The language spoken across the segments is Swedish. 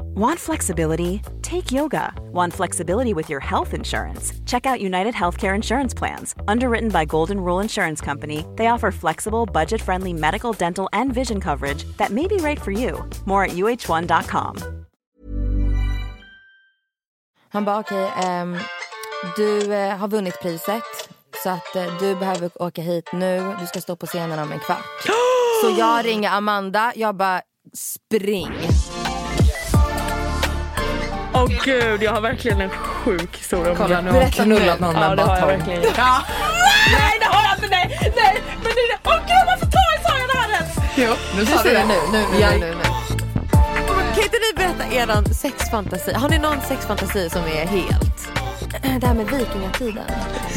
Want flexibility? Take yoga. Want flexibility with your health insurance? Check out United Healthcare Insurance Plans. Underwritten by Golden Rule Insurance Company, they offer flexible, budget friendly medical, dental, and vision coverage that may be right for you. More at uh1.com. Han bara okej, ehm, du eh, har vunnit priset så att eh, du behöver åka hit nu. Du ska stå på scenen om en kvart. så jag ringer Amanda, jag bara spring. Åh gud, jag har verkligen en sjuk historia om Kolla det. nu har hon knullat någon Ja, med det har jag batong. verkligen. Ja. Nej, det har jag inte. Nej, nej. Men det är... Åh gud, varför tar jag sa jag det här ens? Jo, nu Du sa du säger det. nu, nu, nu, Ja. nu, nu, nu. Kan inte ni berätta eran sexfantasi? Har ni någon sexfantasi som är helt? Det här med vikingatiden.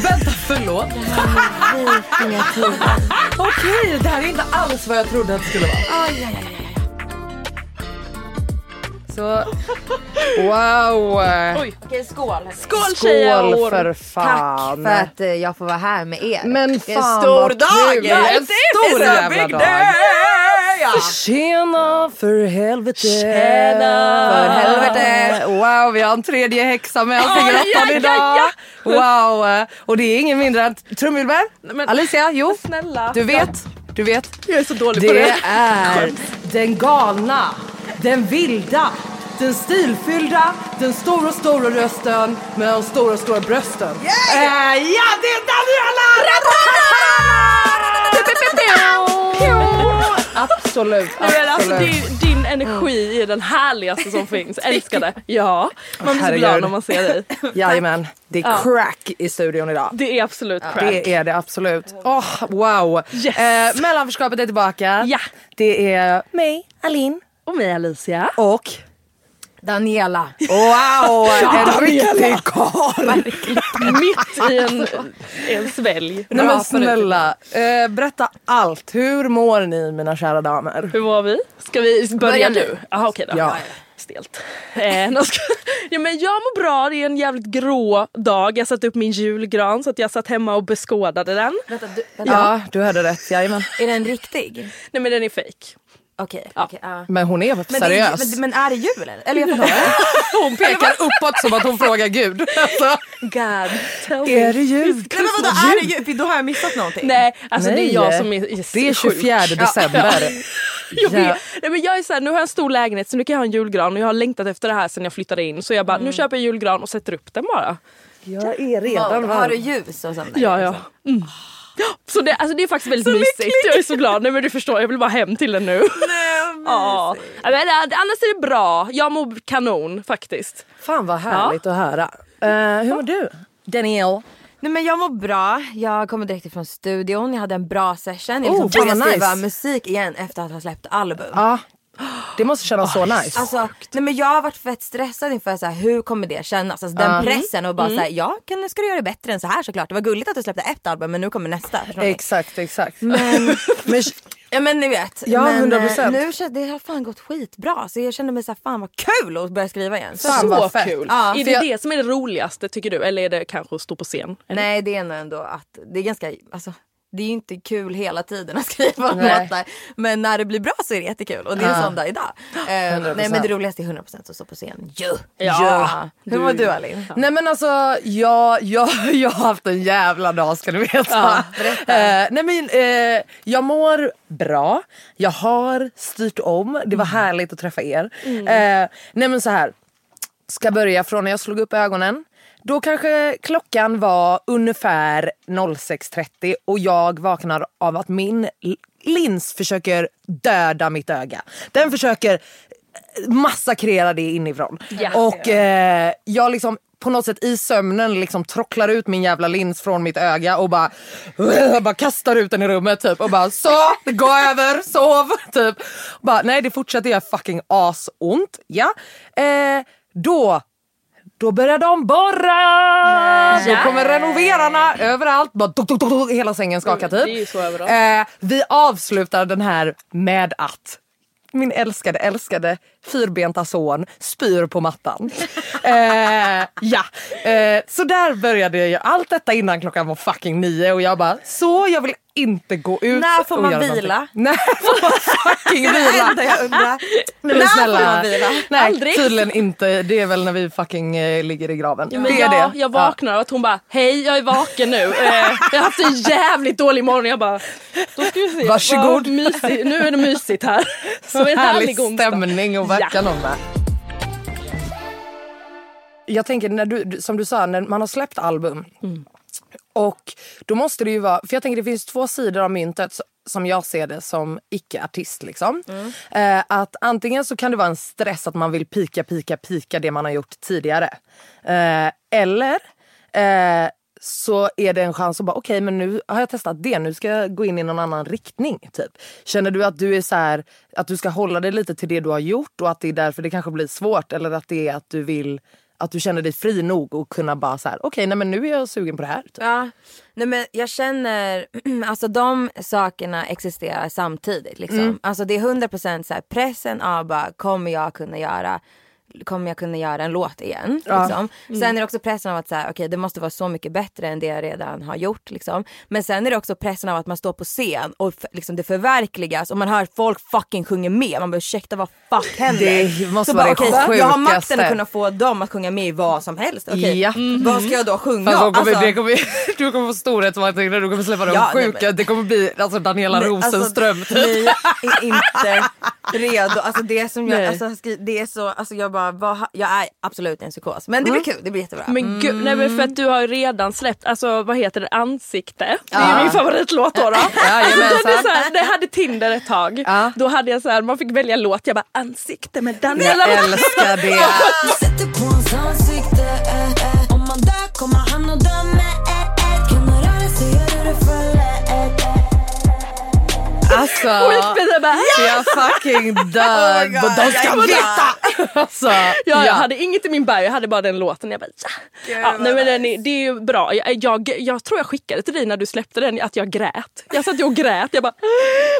Vänta, förlåt. Vikingatiden. Okej, det här är inte alls vad jag trodde att det skulle vara. Aj, aj, aj. Så, wow. Oj. Okej, skål. Skål tjejer! Skål för Tack fan. för att eh, jag får vara här med er. Men det är en fan stor vad dag! kul. Det en det stor jävla big dag. day! Ja. Tjena för helvete. Tjena. För helvete. Wow, vi har en tredje häxa med oss i grottan idag. Wow, och det är ingen mindre än trumvirvel. Alicia, jo. Snälla. Du vet, du vet. Jag är så dålig på Det det. är den galna, den vilda, den stilfyllda, den stora, stora rösten med de stora, stora brösten. Eh, ja, det är Daniela! Absolut, alltså, absolut. din, din energi är den härligaste som finns. Älskar det. Ja, man blir så glad när man ser dig. Jajamän, det är Ja. crack i studion idag. Det är absolut crack. Det är det absolut. Åh, wow. Yes. Eh, mellanförskapet är tillbaka. Ja. Det är mig, Alin Och mig Alicia. och Daniela. wow, en riktig karl. Mitt i en, en svälj. Nej men snälla, eh, berätta allt. Hur mår ni mina kära damer? Hur var vi? Ska vi börja, Börja nu. Jaha okej då. Ja. Stelt. Eh, ja, men jag mår bra, det är en jävligt grå dag. Jag satte upp min julgran så att jag satt hemma och beskådade den. Vänta, du, vänta. Ja, du hörde rätt. Jajamän. Är den riktig? Nej men den är fake. Okej. Ja. okej, ja. Men hon är Men, det är, seriös. men, men är det jul eller? Eller jag. Hon pekar uppåt som att hon frågar Gud. Alltså, God, tell är me. det jul? Nej, men vadå, är det jul? Då har jag missat någonting. Nej, alltså det Nej. är jag som är, är Det är sjuk. 24 december. Jag, Ja. vet. Nej, men jag är så här, nu har jag en stor lägenhet så nu kan jag ha en julgran och jag har längtat efter det här sen jag flyttade in. Så jag bara, nu köper jag julgran och sätter upp den bara. Jag är Vad- redan Har du varm. ljus och sånt där? Ja, ja. Mm. Ja, Så det, alltså det är faktiskt väldigt mysigt. Jag är så glad. Nej men du förstår, jag vill bara hem till den nu. Nej, Ja. Men, äh, annars är det bra. Jag mår kanon faktiskt. Fan vad härligt att höra. Eh, hur mår du? Daniel. Nej men jag mår bra, jag kommer direkt ifrån studion, jag hade en bra session. Jag Oh, liksom fan, började vad skriva nice. musik igen efter att ha släppt album. Ja. Det måste kännas så nice. Alltså, nej men jag har varit fett stressad inför så här, hur kommer det kännas? Alltså, den pressen och bara Mm. så här, ja kan, ska du göra det bättre än så här såklart. Det var gulligt att du släppte ett album men nu kommer nästa. Exakt, exakt. Men, Men, ja men ni vet. Ja, men, 100%. eh, Nu känns, det har fan gått skitbra så jag känner mig så här, fan vad kul att börja skriva igen. Så, Fan, så vad fett. kul. Ja, är det jag- det som är det roligaste tycker du? Eller är det kanske att stå på scen? Eller? nej det är nog ändå att det är ganska, alltså det är ju inte kul hela tiden att skriva Nej. låtar. Men när det blir bra så är det jättekul och det är en Ja. sån dag idag. Eh, nej men det roligaste är 100% att stå på scen. Ja. Ja. Hur var du Alin? Nej men alltså jag, jag, jag har haft en jävla dag ska du veta. eh, nej men eh, jag mår bra, jag har styrt om, det var härligt att träffa er. Eh, nej men så här. ska börja från när jag slog upp ögonen. Då kanske klockan var ungefär 06.30 och jag vaknar av att min lins försöker döda mitt öga. Den försöker massakrera det inifrån. Ja. Och eh, jag liksom på något sätt i sömnen liksom trocklar ut min jävla lins från mitt öga och bara, bara kastar ut den i rummet typ och bara så, det går över, sov typ. Bara, nej det fortsätter göra fucking asont. Ja. Eh, då då börjar de borra! Då kommer renoverarna överallt. Bara duk, duk, duk, hela sängen skakar typ. Så överallt. Eh, vi avslutar den här med att min älskade, älskade fyrbenta son spyr på mattan. eh, ja, eh, så där började jag. Allt detta innan klockan var fucking nio och jag bara, så jag vill inte gå ut När får man vila? När får man fucking vila? enda jag undrar. Men När snälla. får man vila? Nej, Aldrig. tydligen inte. Det är väl när vi fucking eh, ligger i graven. Ja, det är jag, det. jag vaknar och att hon bara hej jag är vaken nu. Eh, jag har haft en jävligt dålig morgon. Jag bara då ska vi se. Varsågod. Vad mysigt. Nu är det mysigt här. Så en härlig härlig stämning att väcka Ja. med. Jag tänker när du, som du sa, när man har släppt album. Och då måste det ju vara, för jag tänker det finns två sidor av myntet som jag ser det som icke-artist. Liksom. Mm. Eh, att antingen så kan det vara en stress att man vill pika, pika, pika det man har gjort tidigare. Eh, eller eh, så är det en chans att bara okej okay, men nu har jag testat det, nu ska jag gå in i någon annan riktning. Typ. Känner du att du är så här, att du ska hålla dig lite till det du har gjort och att det är därför det kanske blir svårt eller att det är att du vill att du känner dig fri nog och kunna bara så här okej nej men nu är jag sugen på det här. Typ. Ja, nej men jag känner, alltså de sakerna existerar samtidigt liksom. Alltså det är 100% så här, pressen av bara, kommer jag kunna göra kommer jag kunna göra en låt igen. Liksom. Sen är det också pressen av att så här, okay, det måste vara så mycket bättre än det jag redan har gjort. Liksom. Men sen är det också pressen av att man står på scen och liksom, det förverkligas och man hör folk fucking sjunga med. Man bara ursäkta vad fuck händer? Det måste så vara bara, det Jag har makten att kunna få dem att sjunga med i vad som helst. Okej, Ja. Vad ska jag då sjunga? Fast då kommer, Alltså- det kommer, du kommer få storhetsvansinne, du kommer släppa de Ja, nej, sjuka. men- Det kommer bli alltså Daniela Nej, Rosenström. Alltså, ni är inte redo. Alltså det som jag, alltså, det är så, alltså jag bara, vad, jag är absolut en psykos. Men det blir kul, det blir jättebra. Men gud, nej men för att du har redan släppt, alltså vad heter det, ansikte. Det är Ja. min favoritlåt då. då. Jajamensan. Alltså, det är så här, när jag hade Tinder ett tag, Ja. då hade jag så här, man fick välja låt, jag bara ansikte med Daniela. Jag älskar det. Sätter på hans ansikte eh, eh. Om man dör kommer han att dö Alltså, jag fucking dör. Oh my God, de ska veta! Alltså, Ja, ja. Jag hade inget i min bio, jag hade bara den låten. Jag bara, ja. ja nej, men är, det är ju bra. Jag, jag, jag tror jag skickade till dig när du släppte den att jag grät. Jag satt ju och grät. Jag bara,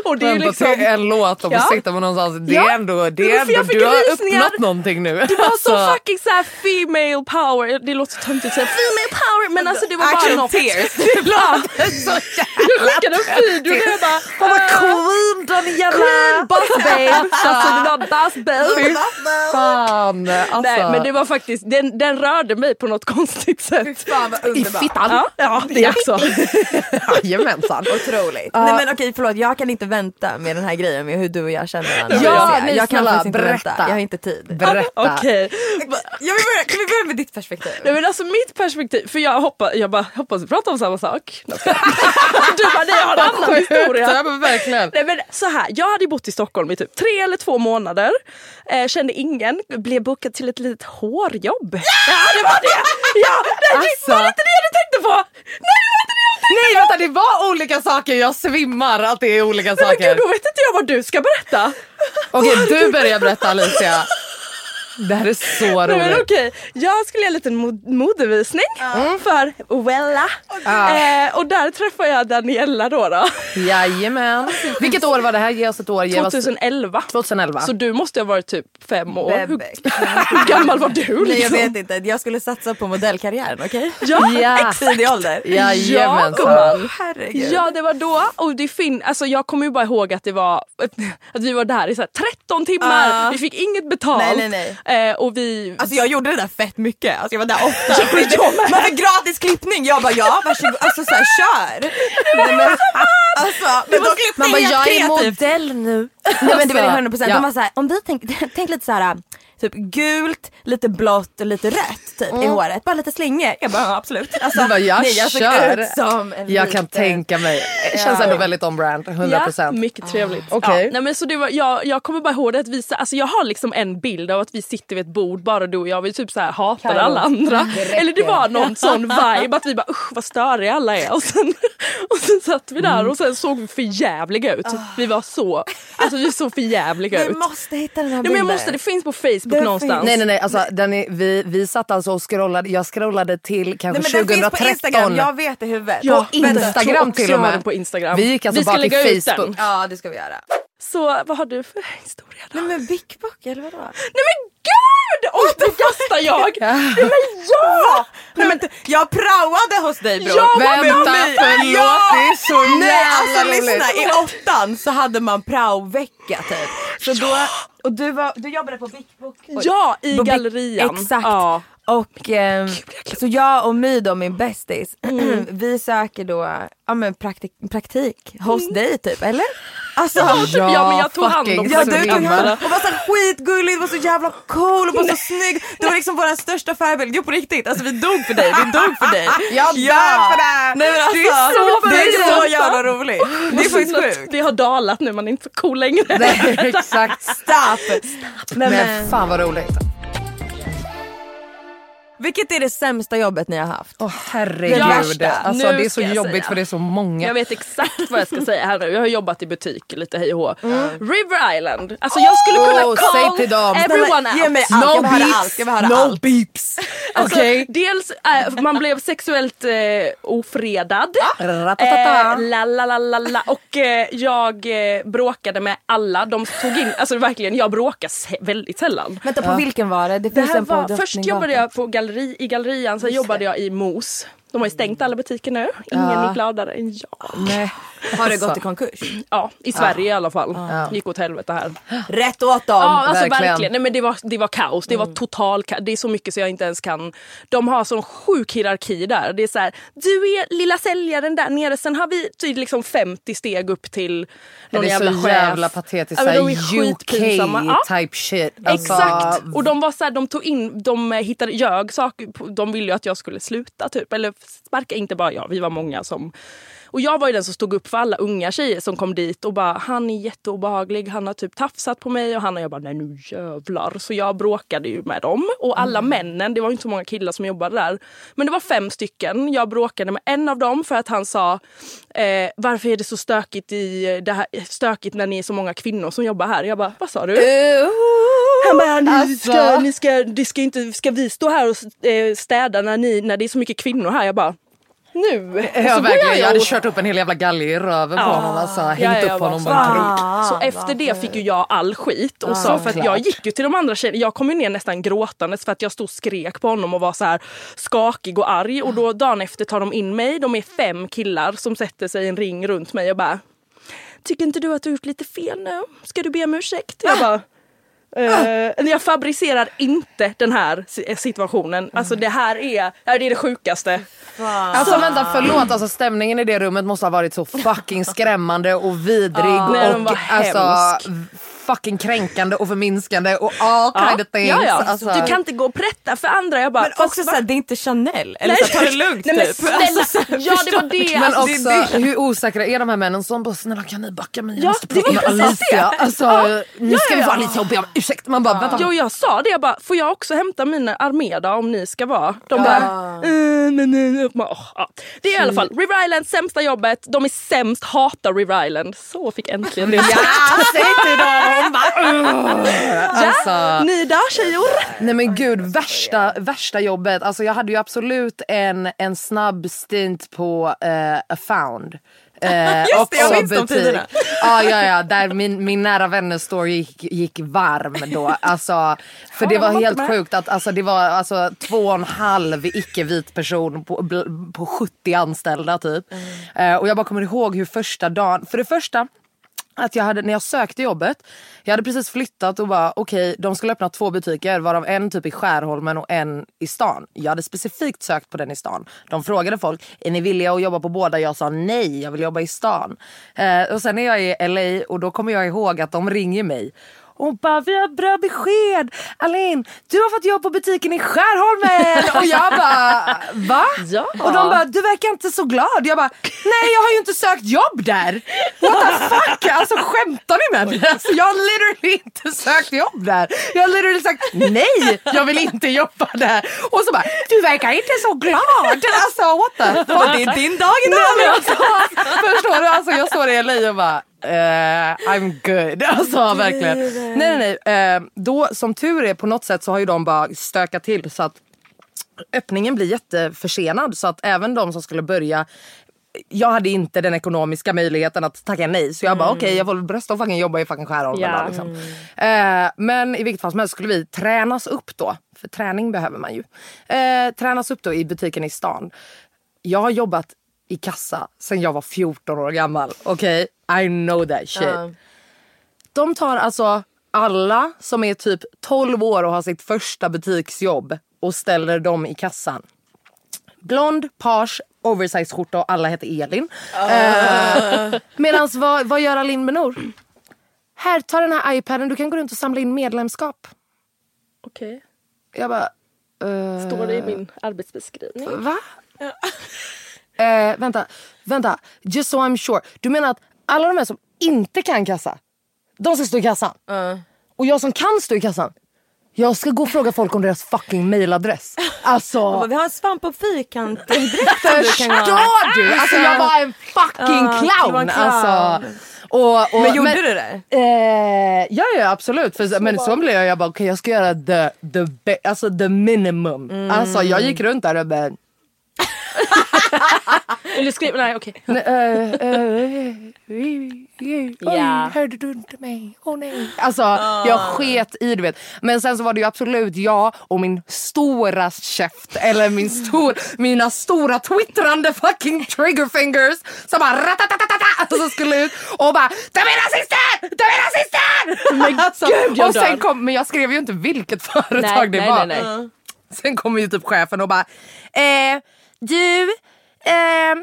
och det är Ändå liksom... till en låt och Ja. sitta på någonstans. Det är ändå, det är ändå du har rysningar. uppnått någonting nu. Det var så Alltså, fucking så här female power. Det låter så töntigt att säga female power men alltså det var bara något. tears. det låter så Jag skickade en video där jag bara Vad var "Ah, queen Daniela! Queen boss babe. Alltså det var boss babe. Fan. Alltså. Nej men det var faktiskt, den, den rörde mig på något konstigt sätt. Fan I fittan. Ja, ja det också. Jajamensan. Otroligt. Nej men okej förlåt, jag kan inte vänta med den här grejen med hur du och jag känner varandra. Ja, jag, nej, jag kan snälla, faktiskt inte berätta. vänta, jag har inte tid. Berätta. Okej. Jag vill börja, kan vi börja med ditt perspektiv? Nej men alltså mitt perspektiv, för jag hoppas, jag bara hoppas vi pratar om samma sak. du bara nej jag har en annan historia. Ja, verkligen. Nej men så här, jag hade bott i Stockholm i typ tre eller två månader. Eh, kände ingen, blev bokad till ett litet hårjobb. Ja, det var det! Ja, nej, Alltså. var det inte det du tänkte på? Nej det var inte det jag tänkte Nej vänta det var olika saker, jag svimmar att det är olika på! Men saker. gud, då vet inte jag vad du ska berätta. Okej du börjar berätta Alicia. Det här är så Nej, men roligt. okej, jag skulle göra en liten mod- modevisning för Wella. Eh, och där träffade jag Daniela då. då. Jajamän. Vilket år var det här? Ge oss ett år. Ge oss... 2011. 2011. Så du måste ha varit typ fem år. Hur, hur gammal var du? Liksom? Nej jag vet inte, jag skulle satsa på modellkarriären okej? Ja, Ja. Tidig ålder. Jajamensan. gumman. Herregud. Ja det var då och det fin- alltså, jag kommer ju bara ihåg att det var att vi var där i så här 13 timmar. Ja. Vi fick inget betalt. Nej, nej, Eh, och vi... Alltså jag gjorde det där fett mycket, alltså jag var där ofta. Man fick gratis klippning, jag bara ja varsågod, alltså såhär kör. Nej, men, alltså, men de klippte Man bara, jag är kreativt. modell nu. Nej men det var det Alltså, 100 procent. ja. De var såhär, om vi tänk, tänk lite såhär typ gult, lite blått och lite rött typ i håret. Bara lite slingor. Jag bara ja, absolut. Alltså, Du bara, jag nej, jag såg kör. ut som en Jag kan tänka mig. Det känns ändå väldigt on brand. 100%. Ja, mycket trevligt. Okej. Ja, nej, men så det var, jag, jag kommer bara ihåg det att vi, så- alltså jag har liksom en bild av att vi sitter vid ett bord bara du och jag. Vi typ så här hatar alla andra. Eller det var någon sån vibe att vi bara usch vad störiga alla är. Och sen, och sen satt vi där och sen såg vi för jävliga ut. Vi var så, alltså vi såg för jävliga Vi ut. måste hitta den här Ja, bilden. men jag måste, det finns på Facebook Den någonstans. Nej nej nej, alltså, den är, vi, vi satt alltså och scrollade, jag scrollade till Nej, kanske men den finns på 2013. Instagram, jag vet det i huvudet. Ja, På Insta- Instagram till och med. på Instagram. Vi gick alltså Vi bara till Facebook. Ja det ska vi göra. Så vad har du för historia då? Nej men Book eller vadå? Nej men gud! Oj, nu kastar jag! Nej men ja! Nej, men, jag praoade hos dig bror. Ja, Vänta, mig- förlåt, Ja! det är så Nej alltså roligt. lyssna, i åttan så hade man praovecka typ. Så då, och du, var, du jobbade på. Oj. Ja, i På gallerian. Exakt. Ja. Och ehm, så jag och My då, min bästis, Mm. vi söker då ja, men praktik, praktik hos dig typ, eller? Alltså, Ja, Ja, men jag tog hand om Ja Så du tog snygga. hand och var så skitgullig, var så jävla cool och var så snygg. Du var liksom vår största förebild. Jo på riktigt, alltså vi dog för dig, vi dog för dig. Jag dör för det! Nej, men alltså, Det är så det är så jävla roligt. Det är faktiskt att sjukt. Det har dalat nu, man är inte så cool längre. Nej, exakt. Stop! Nej, Men fan vad roligt. Vilket är det sämsta jobbet ni har haft? Åh herregud. värsta. Alltså, Nu det är så jobbigt säga. för det är så många. Jag vet exakt vad jag ska säga här nu. Jag har jobbat i butik lite hej och hå. Mm. River Island. Alltså jag skulle kunna Oh, call säg till dem. everyone Ge out. allt, jag höra allt. Jag höra no allt. beeps. Alltså, Okej. Dels, eh, man blev sexuellt eh, ofredad. Ratatata. Eh, la, la, la, la, la. Och eh, jag bråkade med alla. De tog in, alltså verkligen, jag bråkar väldigt sällan. Vänta på vilken var det? Det Det finns här en på var, först jobbade jag på galleri, i gallerian, sen jobbade jag i Mos. De har ju stängt alla butiker nu. Ingen är gladare än jag. Nej. Har det gått i konkurs? Ja, i Sverige i alla fall. Gick åt helvete här. Rätt åt dem! Ja, alltså verkligen. verkligen. Nej, men det, var, det var kaos. Det var total kaos. Det är så mycket så jag inte ens kan. De har sån sjuk hierarki där. Det är så här, du är lilla säljaren där nere. Sen har vi typ liksom 50 steg upp till någon det är jävla så chef. jävla patetiskt. Ja, men Ja, de är UK skitpinsamma. Ja. type shit. Alltså, Exakt! Och de var så här, de tog in, de hittade, ljög saker. De ville ju att jag skulle sluta typ. Eller sparka, inte bara jag, vi var många som och jag var ju den som stod upp för alla unga tjejer som kom dit och bara han är jätteobehaglig, han har typ tafsat på mig och han och jag bara nej nu jävlar. Så jag bråkade ju med dem och alla männen, det var ju inte så många killar som jobbade där. Men det var fem stycken. Jag bråkade med en av dem för att han sa eh, varför är det så stökigt, i det här, stökigt när ni är så många kvinnor som jobbar här? Jag bara vad sa du? Han bara, ni Alltså. ska, ni ska, det ska, inte, ska vi stå här och eh, städa när, ni, när det är så mycket kvinnor här? Jag bara, nu? Så Ja, går verkligen. Jag hade och- kört upp en hel jävla galge i röven på honom. Alltså, hängt Ja, ja, upp honom en krok. Ah, Så efter det fick ju jag all skit och sa för att jag gick ju till de andra tjejerna, jag kom ju ner nästan gråtandes för att jag stod och skrek på honom och var så här skakig och arg och då dagen efter tar de in mig, de är fem killar som sätter sig i en ring runt mig och bara Tycker inte du att du har gjort lite fel nu? Ska du be om ursäkt? Jag bara Eh, jag fabricerar inte den här si- situationen. Alltså det här är, det är det sjukaste. Alltså vänta förlåt, alltså, stämningen i det rummet måste ha varit så fucking skrämmande och vidrig den och var alltså. Fucking kränkande och förminskande och all kind of things. ja, ja. Alltså, Du kan inte gå och prätta för andra. Jag bara, Men också såhär, det är inte Chanel. Eller så, ta det lugnt Nej, men typ. Alltså, ja det var det. men alltså, också hur osäkra är de här männen som bara snälla kan ni backa mig? Jag Ja, måste det prata med Alicia. det. Alltså, nu Ja, ska vi ja, få ja. Alicia och be om ursäkt. Man bara vänta. Jo jag sa det, jag bara, får jag också hämta mina Armeda om ni ska vara? De bara. Bara, åh, ja. Det är i alla fall River Island, sämsta jobbet, de är sämst, hatar River Island. Så fick äntligen det sagt. Ja, säg till dem! Hon bara alltså, Ni där tjejor? Nej men gud, värsta, värsta jobbet. Alltså jag hade ju absolut en, en snabb stint på eh, A Found. Eh, Just det, jag minns de tiderna. Ja, ja, ja, där min, min nära vänner story gick, gick varm då. Alltså, för det var helt sjukt att alltså, det var alltså, två och en halv icke-vit person på, på 70 anställda typ. Eh, och jag bara kommer ihåg hur första dagen, för det första att jag hade, när jag sökte jobbet, jag hade precis flyttat och bara okej, de skulle öppna två butiker varav en typ i Skärholmen och en i stan. Jag hade specifikt sökt på den i stan. De frågade folk, är ni villiga att jobba på båda? Jag sa nej, jag vill jobba i stan. Eh, och sen är jag i LA och då kommer jag ihåg att de ringer mig och bara vi har bra besked. Alin, du har fått jobb på butiken i Skärholmen. och jag bara va? Ja. Och de bara du verkar inte så glad. Jag bara nej jag har ju inte sökt jobb där. What the fuck? Alltså skämtar ni med mig? Alltså, jag har literally inte sökt jobb där. Jag har literally sagt nej jag vill inte jobba där. Och så bara du verkar inte så glad. Alltså what the fuck? Det är din dag idag. men alltså, förstår du? Alltså, jag står i LA och bara eh, I'm good. Alltså verkligen. Nej nej nej. Eh, då som tur är på något sätt så har ju de bara stökat till så att öppningen blir jätteförsenad så att även de som skulle börja jag hade inte den ekonomiska möjligheten att tacka nej så jag bara okej jag får brösta och fucking jobba i fucking Skärholmen Ja. då, liksom. eh, Men i vilket fall som helst skulle vi tränas upp då. För träning behöver man ju. Tränas upp då i butiken i stan. Jag har jobbat i kassa sen jag var 14 år gammal. Okej, I know that shit. De tar alltså alla som är typ 12 år och har sitt första butiksjobb och ställer dem i kassan. Blond, page, oversize skjorta och alla heter Elin. Uh. Medan vad, vad gör Alin Benor? Här, ta den här iPaden, du kan gå runt och samla in medlemskap. Okej. Jag bara, eh, Står det i min arbetsbeskrivning? Va? eh, vänta, vänta. Just so I'm sure. Du menar att alla de här som inte kan kassa, de ska stå i kassan? Och jag som kan stå i kassan, jag ska gå och fråga folk om deras fucking mailadress. Alltså, Vi har en svamp och direkt som du förstår du? Alltså jag var en fucking var clown. en clown. Alltså, och, och, Men gjorde du det? Eh, ja, ja absolut. För, men så blev jag, jag bara okej jag ska göra the, the, alltså, the minimum. Mm. Alltså jag gick runt där och bara Vill du skriva? Nej okej. Eh, eh, Oj, Ja. hörde du inte mig? Åh nej. Alltså jag sket i du vet. Men sen så var det ju absolut jag och min stora käft eller min stor, mina stora twittrande fucking trigger fingers som bara ratatatata alltså skulle ut och bara de är rasister! De är rasister! Men alltså, gud, jag och sen kom, men jag skrev ju inte vilket företag Nej, det nej, var. nej, nej. Sen kommer ju typ chefen och bara eh, du eh,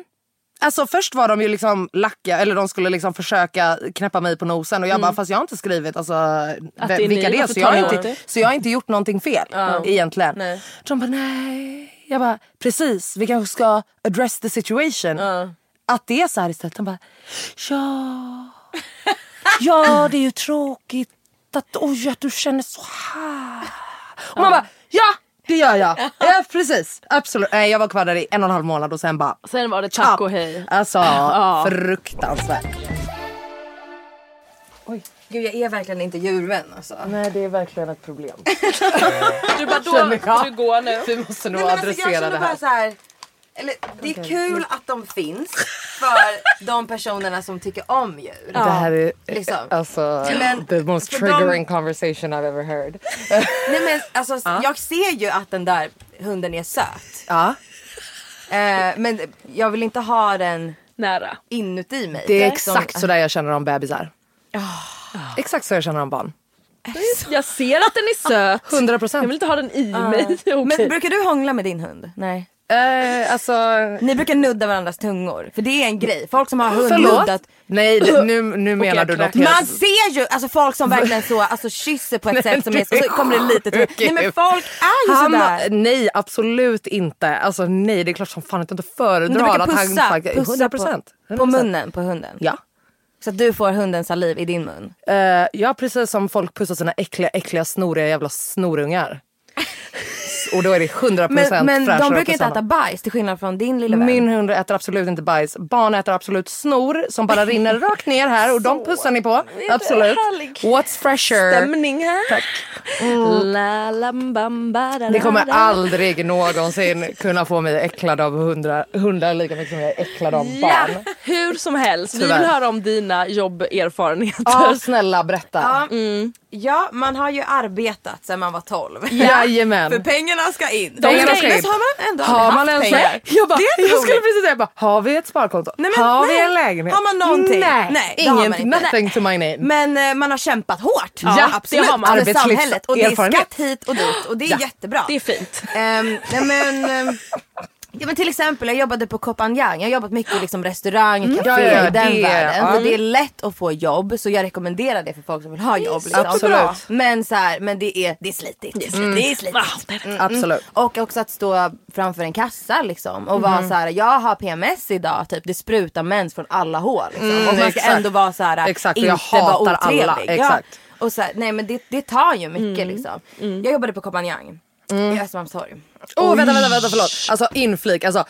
Alltså först var de ju liksom lacka, eller de skulle liksom försöka knäppa mig på nosen och jag bara fast jag har inte skrivit alltså, det är vilka ni, det är så jag, har inte, så jag har inte gjort någonting fel egentligen. Nej. De bara nej. Jag bara precis vi kanske ska address the situation. Att det är så här istället. De bara ja. Ja det är ju tråkigt att, oj, att du känner så här. Och man bara ja det gör jag. Ja precis absolut. Nej, jag var kvar där i en och en halv månad och sen bara Sen var det tack och hej. Alltså fruktansvärt. Gud jag är verkligen inte djurvän alltså. Nej det är verkligen ett problem. Du bara då jag. får du gå nu. Vi måste nog Nej, men alltså, adressera jag känner det bara här. så här. Eller, det är kul att de finns för de personerna som tycker om djur. Det här är Liksom. alltså Men the most för de- triggering conversation I've ever heard. Nej, men, alltså, Jag ser ju att den där hunden är söt. Ja. Eh, men jag vill inte ha den Nära. inuti mig. Det är Som- exakt så där jag känner om bebisar. Exakt så jag känner om barn. Jag ser att den är söt. 100 Jag procent. vill inte ha den i mig. Okej. Men brukar du hångla med din hund? Nej. Eh, alltså, Ni brukar nudda varandras tungor. För det är en grej. Folk som har hund förlåt? nuddat. Nej det- nu, nu menar jag du något. Man helt... ser ju alltså folk som verkligen så alltså kysser på ett sätt som är så, kommer det lite Nej men folk är ju Han, sådär. nej absolut inte. Alltså nej det är klart som fan att jag inte föredrar brukar att han pussa, faktiskt... pussa 100 på, procent. på munnen på hunden. Ja. Så att du får hundens saliv i din mun. Uh, ja precis som folk pussar sina äckliga äckliga snoriga jävla snorungar. Bajs och då är det 100% Men, men de brukar inte äta bajs till skillnad från din lilla vän. Min hund äter absolut inte bajs. Barn äter absolut snor som bara rinner rakt ner här och de pussar ni på. Absolut. What's fresher? Stämning här. Tack. Da, Ni kommer aldrig någonsin kunna få mig äcklad av hundar, hundar lika mycket som jag är äcklad av Ja, barn. hur som helst. Vi vill höra om dina jobberfarenheter. Ja, snälla berätta. Ja, Mm. ja, man har ju arbetat sedan man var 12. Jajamän. För pengarna ska in. De ska ska in. så har man ändå Har man ens pengar. Jag, bara, Det är jag skulle precis säga, bara, har vi ett sparkonto? Nej, men har vi nej. en lägenhet? Har man någonting? Nej, Nej, det har Ingen, man inte. nothing to my name. Men eh, man har kämpat hårt. Ja, absolut. det har man. Arbetslivs- samhället. Och det är skatt hit och dit. Och det är Ja. jättebra. Det är fint. Ehm, nej, men, ehm, ja, men till exempel jag jobbade på Kopanjang. Jag har jobbat mycket i liksom restaurang, café, Ja, ja, i den det- världen. ja. För det är lätt att få jobb så jag rekommenderar det för folk som vill ha jobb. Liksom. Absolut. Men, så här, men det är, det är slitigt. Det är slitigt. Det är slitigt. Mm, Absolut. Och också att stå framför en kassa liksom och vara så här: jag har PMS idag, typ det sprutar mens från alla hål. Liksom. Mm, och man ska exakt. ändå vara så här, Exakt, inte jag hatar vara alla. otrevlig. Exakt. Ja. Och så här, nej men det, det tar ju mycket liksom. Jag jobbade på Kopanjang i Östermalmstorg. Åh vänta, vänta, vänta, förlåt. Alltså inflik, alltså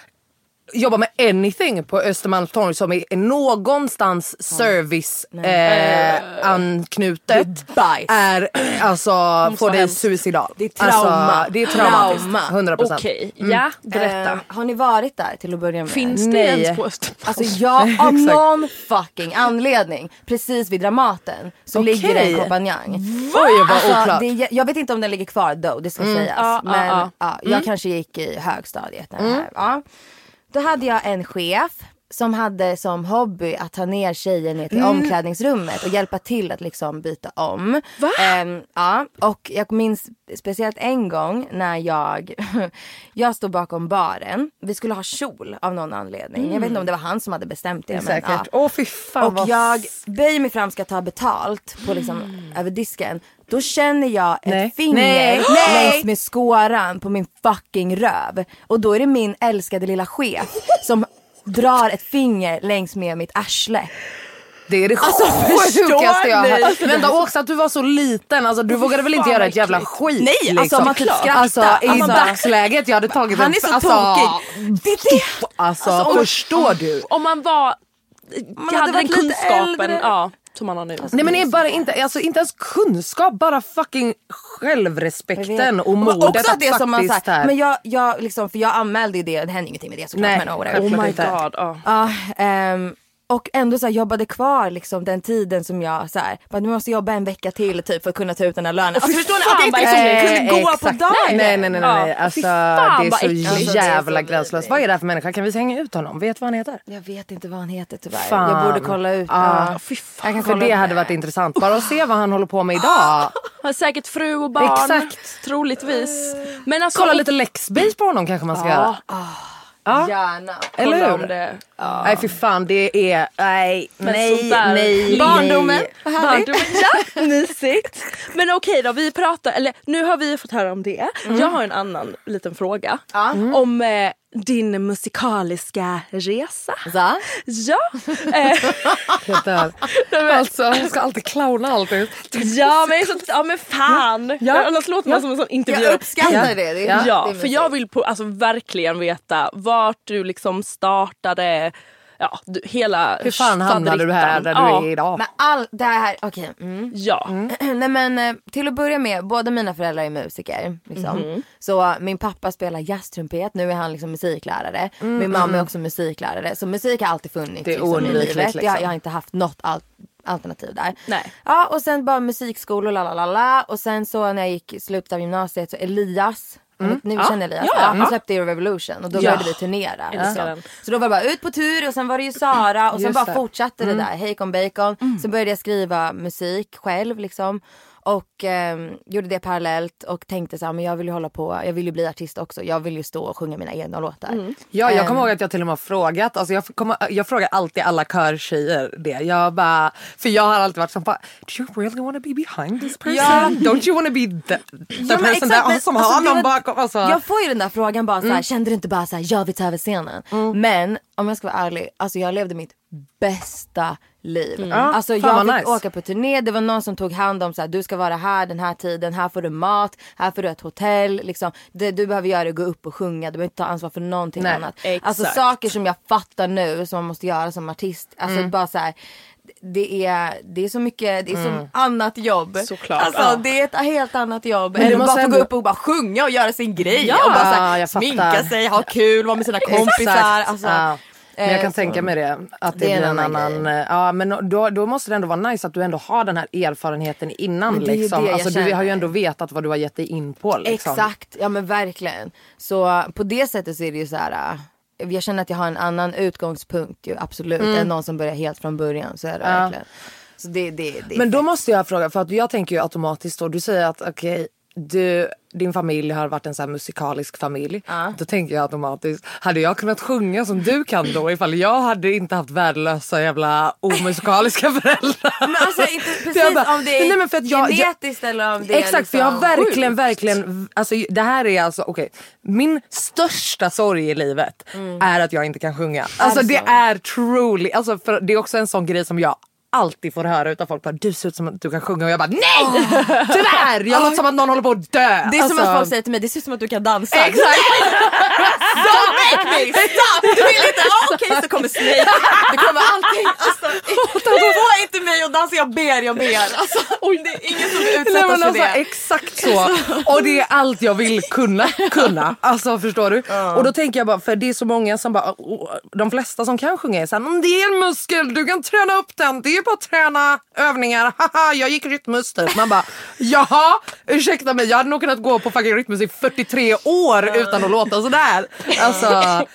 jobba med anything på Östermalmstorg som är någonstans service eh, anknutet Bajs. är alltså får dig suicidal. Det är trauma. Alltså, det är traumatiskt. Trauma. 100%. Okej, ja berätta. Eh, har ni varit där till att börja med? Finns det nej. ens på Östermalm? Alltså jag, av någon fucking anledning, precis vid Dramaten så Okej. ligger det en kompanjang. Oj vad Alltså, oklart. det jag vet inte om den ligger kvar då, det ska sägas. Ja, ja, Men ja. ja, jag kanske gick i högstadiet. När det här, ja. Då hade jag en chef som hade som hobby att ta ner tjejer ner till omklädningsrummet och hjälpa till att liksom byta om. Va? Ehm, ja, och jag minns speciellt en gång när jag, jag stod bakom baren. Vi skulle ha kjol av någon anledning. Jag vet inte om det var han som hade bestämt det. Men, ja. Åh fan Och vad jag böjer mig fram ska ta betalt på liksom, över disken. Då känner jag ett Nej. finger Nej. Längs med skåran på min fucking röv. Och då är det min älskade lilla chef som drar ett finger längs med mitt arsle. Det är det Alltså, sjukaste jag har förstår hört. Vänta också att du var så liten, alltså, du vågade väl inte göra ett jävla skit? Nej, liksom. alltså, man typ skrattar. Alltså, I Alltså- dagsläget jag hade tagit Han en, är så alltså, tokig. Det är det. Alltså, Alltså, om- förstår du? Om man var... hade hade den kunskapen ja, som man har nu. Nej men det är bara inte, alltså, inte ens kunskap, bara fucking självrespekten och modet också att det som man såhär, här. men jag, jag liksom, för jag anmälde ju det, det hände ingenting med det såklart. Nej, men, oh, oh my inte. god. Ja. Ja, ehm, och ändå så här, jobbade kvar liksom den tiden som jag så här, bara, nu måste jobba en vecka till typ för att kunna ta ut den här lönen. Alltså, förstår ni att inte vad liksom kunde gå på exakt. dagen? Nej nej nej, nej, nej. Ja, Alltså, fan, det är så äckligt. Alltså, det är jävla så gränslöst. Vad är det här för människa? Kan vi hänga ut honom? Vet du vad han heter? Jag vet inte vad han heter tyvärr. Fan. Jag borde kolla ut. Ja. Ja. Fy fan. Jag kan För kolla det hade varit intressant. Bara att se vad han håller på med idag. Har säkert fru och barn. Exakt. Troligtvis. Men alltså, Kolla lite Lexbase på honom kanske man ska göra. Ja. Gärna. Eller kolla hur? om det. Nej för fan det är, nej, Men nej, sånt där- nej. Barndomen. Vad härligt. Barndomen, ja, mysigt. Men okej då, vi pratar, eller nu har vi fått höra om det. Jag har en annan liten fråga. Om eh, din musikaliska resa. Så. Ja. Eh. Alltså jag ska alltid clowna alltid. ja, men, så, ja men fan. Ja. Annars låter man som en sån intervju. Jag uppskattar Ja. det. det Ja, det för jag vill på, alltså, verkligen veta vart du liksom startade, ja, du, hela Hur fan hamnade du här där du ja. är idag? Men all det här, okej. mm. Ja. Nej men eh, till att börja med, båda mina föräldrar är musiker. Liksom. Mhm. Så min pappa spelar jazztrumpet, nu är han liksom musiklärare. Min mamma är också musiklärare. Så musik har alltid funnits Mm. Det är liksom, i livet. Jag, liksom. jag har inte haft något al- alternativ där. Nej. Ja och sen bara musikskolor, la la la la. Och sen så när jag gick i slutet av gymnasiet så Elias Ni Ja. känner Elias? Ja, han släppte ju Revolution och då Ja. började vi turnera. Liksom. Så då var det bara ut på tur och sen var det ju Sara och sen Just bara fortsatte det där. Hejkon bacon. Sen började jag skriva musik själv liksom. Och ehm, gjorde det parallellt och tänkte så här, men jag vill ju hålla på, jag vill ju bli artist också. Jag vill ju stå och sjunga mina egna låtar. Ja, jag Ehm. kommer ihåg att jag till och med har frågat, alltså jag, kommer, jag frågar alltid alla körtjejer det. Jag bara, för jag har alltid varit som bara, do you really wanna be behind this person? Ja. Don't you wanna be the, the men person exakt, där men som alltså, har någon bakom? Alltså. Jag får ju den där frågan bara så här, kände du inte bara så här, jag vill ta över scenen? Men om jag ska vara ärlig, alltså jag levde mitt bästa liv. Ja, Alltså fan jag fick nice. åka på turné, det var någon som tog hand om så här, du ska vara här den här tiden, här får du mat, här får du ett hotell. Liksom. Det du behöver göra är att gå upp och sjunga, du behöver inte ta ansvar för någonting Nej, annat. exakt. Alltså saker som jag fattar nu som man måste göra som artist. Alltså Mm. bara så här, det är, det är så mycket, det är så annat jobb. Såklart, Alltså ja. det är ett helt annat jobb. att måste bara få ändå- gå upp och bara sjunga och göra sin grej. Ja, och bara här, sminka sig, ha kul, vara med sina kompisar. Alltså, ja. Men jag kan eh, tänka mig det. Att det, Det är blir en annan annan... eh, Ja, men då, då måste det ändå vara nice att du ändå har den här erfarenheten innan. Men det liksom. det alltså, du har ju ändå vetat vad du har gett dig in på. Liksom. Exakt, ja men verkligen. Så på det sättet så är det ju så här. Jag känner att jag har en annan utgångspunkt ju absolut Mm. än någon som börjar helt från början. Så är det verkligen. Så det, det, det Men då måste jag fråga, för att jag tänker ju automatiskt då, du säger att okej, du, din familj har varit en så musikalisk familj. Då tänker jag automatiskt, hade jag kunnat sjunga som du kan då ifall jag hade inte haft värdelösa jävla omusikaliska föräldrar? Men alltså inte precis bara- om det är Nej, men för att jag- jag- genetiskt eller om det är Exakt för jag har liksom verkligen, sjukt. verkligen, alltså det här är alltså okej. Min största sorg i livet är att jag inte kan sjunga. Alltså det det är truly, alltså för det är också en sån grej som jag alltid får höra utav folk bara du ser ut som att du kan sjunga och jag bara nej! Tyvärr! Jag låter som att någon håller på att dö. Det är som Alltså, att folk säger till mig, det ser ut som att du kan dansa. Exakt! Don't make me stop! Du vill inte? Ah, Okej så kommer Snake. Det kommer allting. Alltså, få inte mig att dansa, jag ber, jag ber. Alltså, det är ingen som vill Nej, men för alltså, det. exakt så. Och det är allt jag vill kunna. kunna. Alltså förstår du? Och då tänker jag bara, för det är så många som bara, de flesta som kan sjunga är såhär, "Men det är en muskel, du kan träna upp den. Det är bara att träna övningar. Haha, jag gick rytmus typ. Man bara, jaha, ursäkta mig, jag hade nog kunnat gå på fucking rytmus i 43 år utan att låta sådär. Alltså,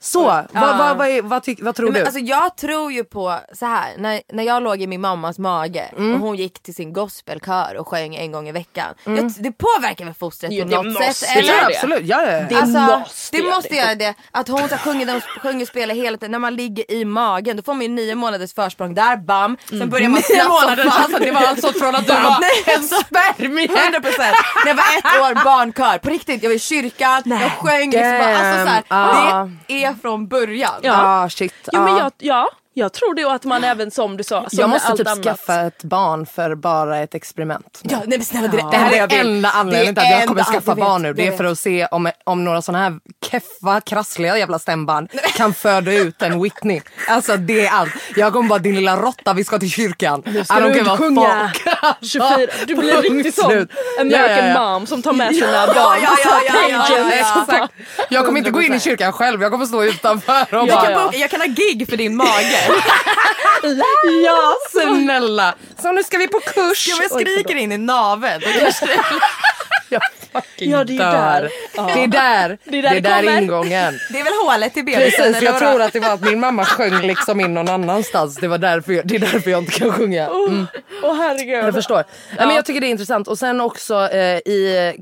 så. Vad, vad, vad, vad, tyck- vad tror Men du? alltså jag tror ju på så här när, när jag låg i min mammas mage Mm. och hon gick till sin gospelkör och sjöng en gång i veckan. Jag, det påverkar väl fostret Jo, på det något måste sätt? ja, Eller? absolut, ja, ja, ja. Det Alltså, måste det måste göra det. Att hon så sjunger, de sjunger och spelar hela tiden. När man ligger i magen då får man ju nio månaders försprång där, bam. Sen börjar man Nio snabbt som månader, alltså, det var alltså från att du var Nej, en spermie. 100% När jag var ett år barnkör, på riktigt. Jag var i kyrkan, jag sjöng. Liksom, alltså, så här. Det är från början. Ja, shit. Jo, men ja. jag, ja, jag tror det och att man även som du sa. Som jag måste allt typ annat. skaffa ett barn för bara ett experiment. Ja, nej men snälla det, Det här jag är vill. enda anledningen Det till att jag kommer skaffa jag vet, barn nu. jag Det är för att se om, om några såna här keffa, krassliga jävla stämband kan föda ut en Whitney. Alltså det är allt. Jag kommer bara din lilla råtta, vi ska till kyrkan. I ska du give a sjunga fuck. 24, du blir riktigt sån. American Ja, ja, ja. mom som tar med sina barn ja, ja, ja, ja, ja, ja. Jag kommer inte gå in i kyrkan själv, jag kommer stå utanför och Ja, bara ja. Boka- Jag kan ha gig för din mage. ja snälla. Så nu ska vi på kurs. Ja, jag skriker in i naveln. Jag fucking Ja, det är dör. där. Det är där, det är är där där, det kommer. ingången. Det är väl hålet till bebisen? Precis, eller jag tror att det var att min mamma sjöng liksom in någon annanstans. Det, var därför jag, det är därför jag inte kan sjunga. Mm, Åh herregud. jag förstår. Nej, men jag tycker det är intressant. Och sen också eh, i,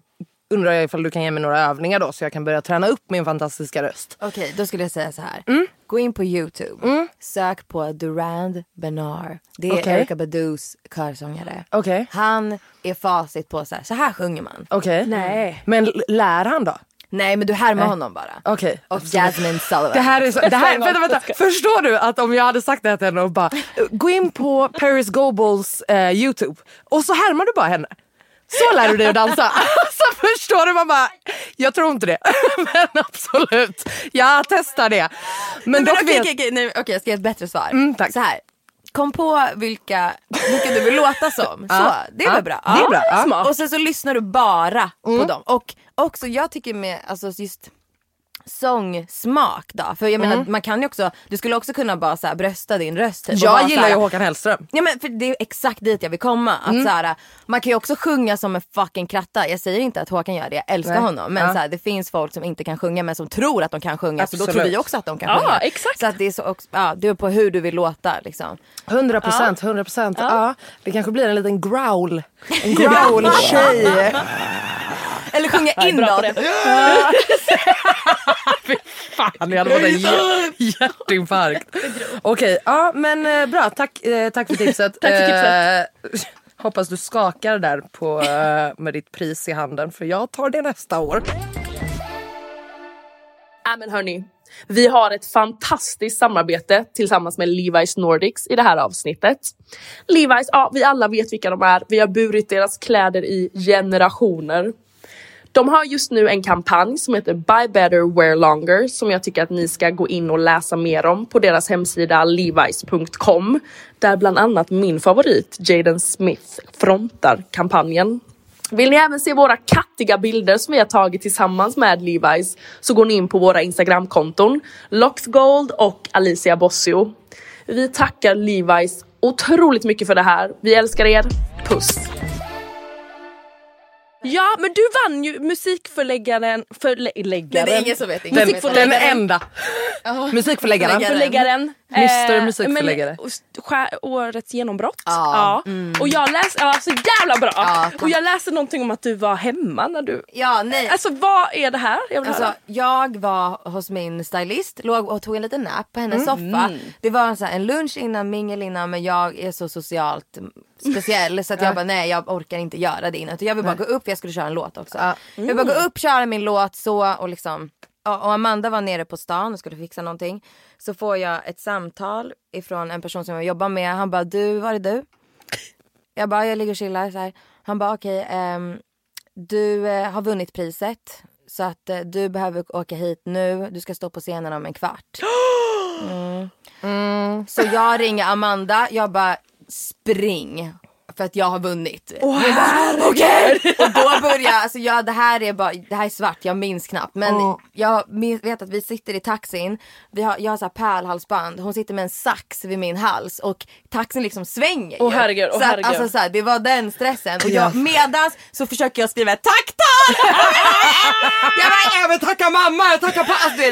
undrar jag ifall du kan ge mig några övningar då så jag kan börja träna upp min fantastiska röst. Okej, då skulle jag säga så här. Mm. Gå in på Youtube. Sök på Durand Bernard. Det är Okej. Erika Badus körsångare. Okej. Han är facit på så här, så här sjunger man. Okej. Nej. Men lär han då? Nej men du härmar honom bara. Okej. Och Jasmine Sullivan. Det här är så, det här, vänta, vänta. Förstår du att om jag hade sagt det här till henne och bara gå in på Paris Gobles eh, Youtube och så härmar du bara henne. Så lär du dig att dansa. Alltså förstår du? Man bara, jag tror inte det. Men absolut, jag testar det. Men, Men dock okej, vet... okej, okej, nej, okej, jag ska ge ett bättre svar. Mm, tack. Så här. Kom på vilka, vilka du vill låta som. Så, det är Ja, väl bra? det är bra, ja. Och sen så lyssnar du bara på dem. Och också jag tycker med alltså just sångsmak då. För jag menar man kan ju också, du skulle också kunna bara så här brösta din röst. Typ, Jag gillar ju Håkan Hellström. Ja men för det är exakt dit jag vill komma. Att Mm. så här, man kan ju också sjunga som en fucking kratta. Jag säger inte att Håkan gör det, jag älskar Nej. honom. Men Ja. så här, det finns folk som inte kan sjunga men som tror att de kan sjunga. Så då tror Absolut. vi också att de kan Ja, sjunga. exakt. Så att det är så också, ja, det är på hur du vill låta liksom. 100 procent, 100 procent. Ja. Det kanske blir en liten growl. En growl-tjej. Eller sjunga inåt. det. Fan, jag hade fått en hjär- hjärtinfarkt. Okej, ja men eh, bra. Tack, eh, tack för tipset. Tack för tipset. Eh, hoppas du skakar där på, eh, med ditt pris i handen för jag tar det nästa år. Ja, men hörni, Vi har ett fantastiskt samarbete tillsammans med Levi's Nordics i det här avsnittet. Levi's, ja vi alla vet vilka de är. Vi har burit deras kläder i generationer. De har just nu en kampanj som heter Buy Better Wear Longer som jag tycker att ni ska gå in och läsa mer om på deras hemsida levis.com där bland annat min favorit Jaden Smith frontar kampanjen. Vill ni även se våra kattiga bilder som vi har tagit tillsammans med Levi's så går ni in på våra Instagramkonton Loxgold och Alicia Bossio. Vi tackar Levi's otroligt mycket för det här. Vi älskar er. Puss! Ja, men du vann ju musikförläggaren... Förläggaren. Det är ingen som vet. Den, den enda. Musikförläggaren. Förläggaren. Mr. Musikförläggare. Men, årets genombrott. Ja. Och jag läste, ja så jävla bra! Ja, och jag läste någonting om att du var hemma när du... Ja, nej. Alltså vad är det här? Jag Alltså, höra. jag var hos min stylist, låg och tog en liten nap på hennes soffa. Det var en, så här, en lunch innan, mingel innan men jag är så socialt speciell så att jag bara nej jag orkar inte göra det innan. Jag vill bara gå upp, jag skulle köra en låt också. Jag vill bara gå upp, köra min låt så och liksom ja, och Amanda var nere på stan och skulle fixa någonting. Så får jag ett samtal ifrån en person som jag jobbar med. Han bara du, var är du? Jag bara jag ligger och chillar så här. Han bara okej ehm, du eh, har vunnit priset så att eh, du behöver åka hit nu. Du ska stå på scenen om en kvart. Mm. Så jag ringer Amanda. Jag bara spring. För att jag har vunnit. Åh, Okej! Och då börjar alltså jag, det här är bara, det här är svart, jag minns knappt. Men jag min- vet att vi sitter i taxin, vi har, jag har så här pärlhalsband, hon sitter med en sax vid min hals och taxin liksom svänger Åh, ju. herregud, åh, så att, herregud. alltså så här, det var den stressen. Och Ja. jag, medans så försöker jag skriva ett tacktal! jag bara, jag vill tacka mamma, jag tackar pappa. Alltså,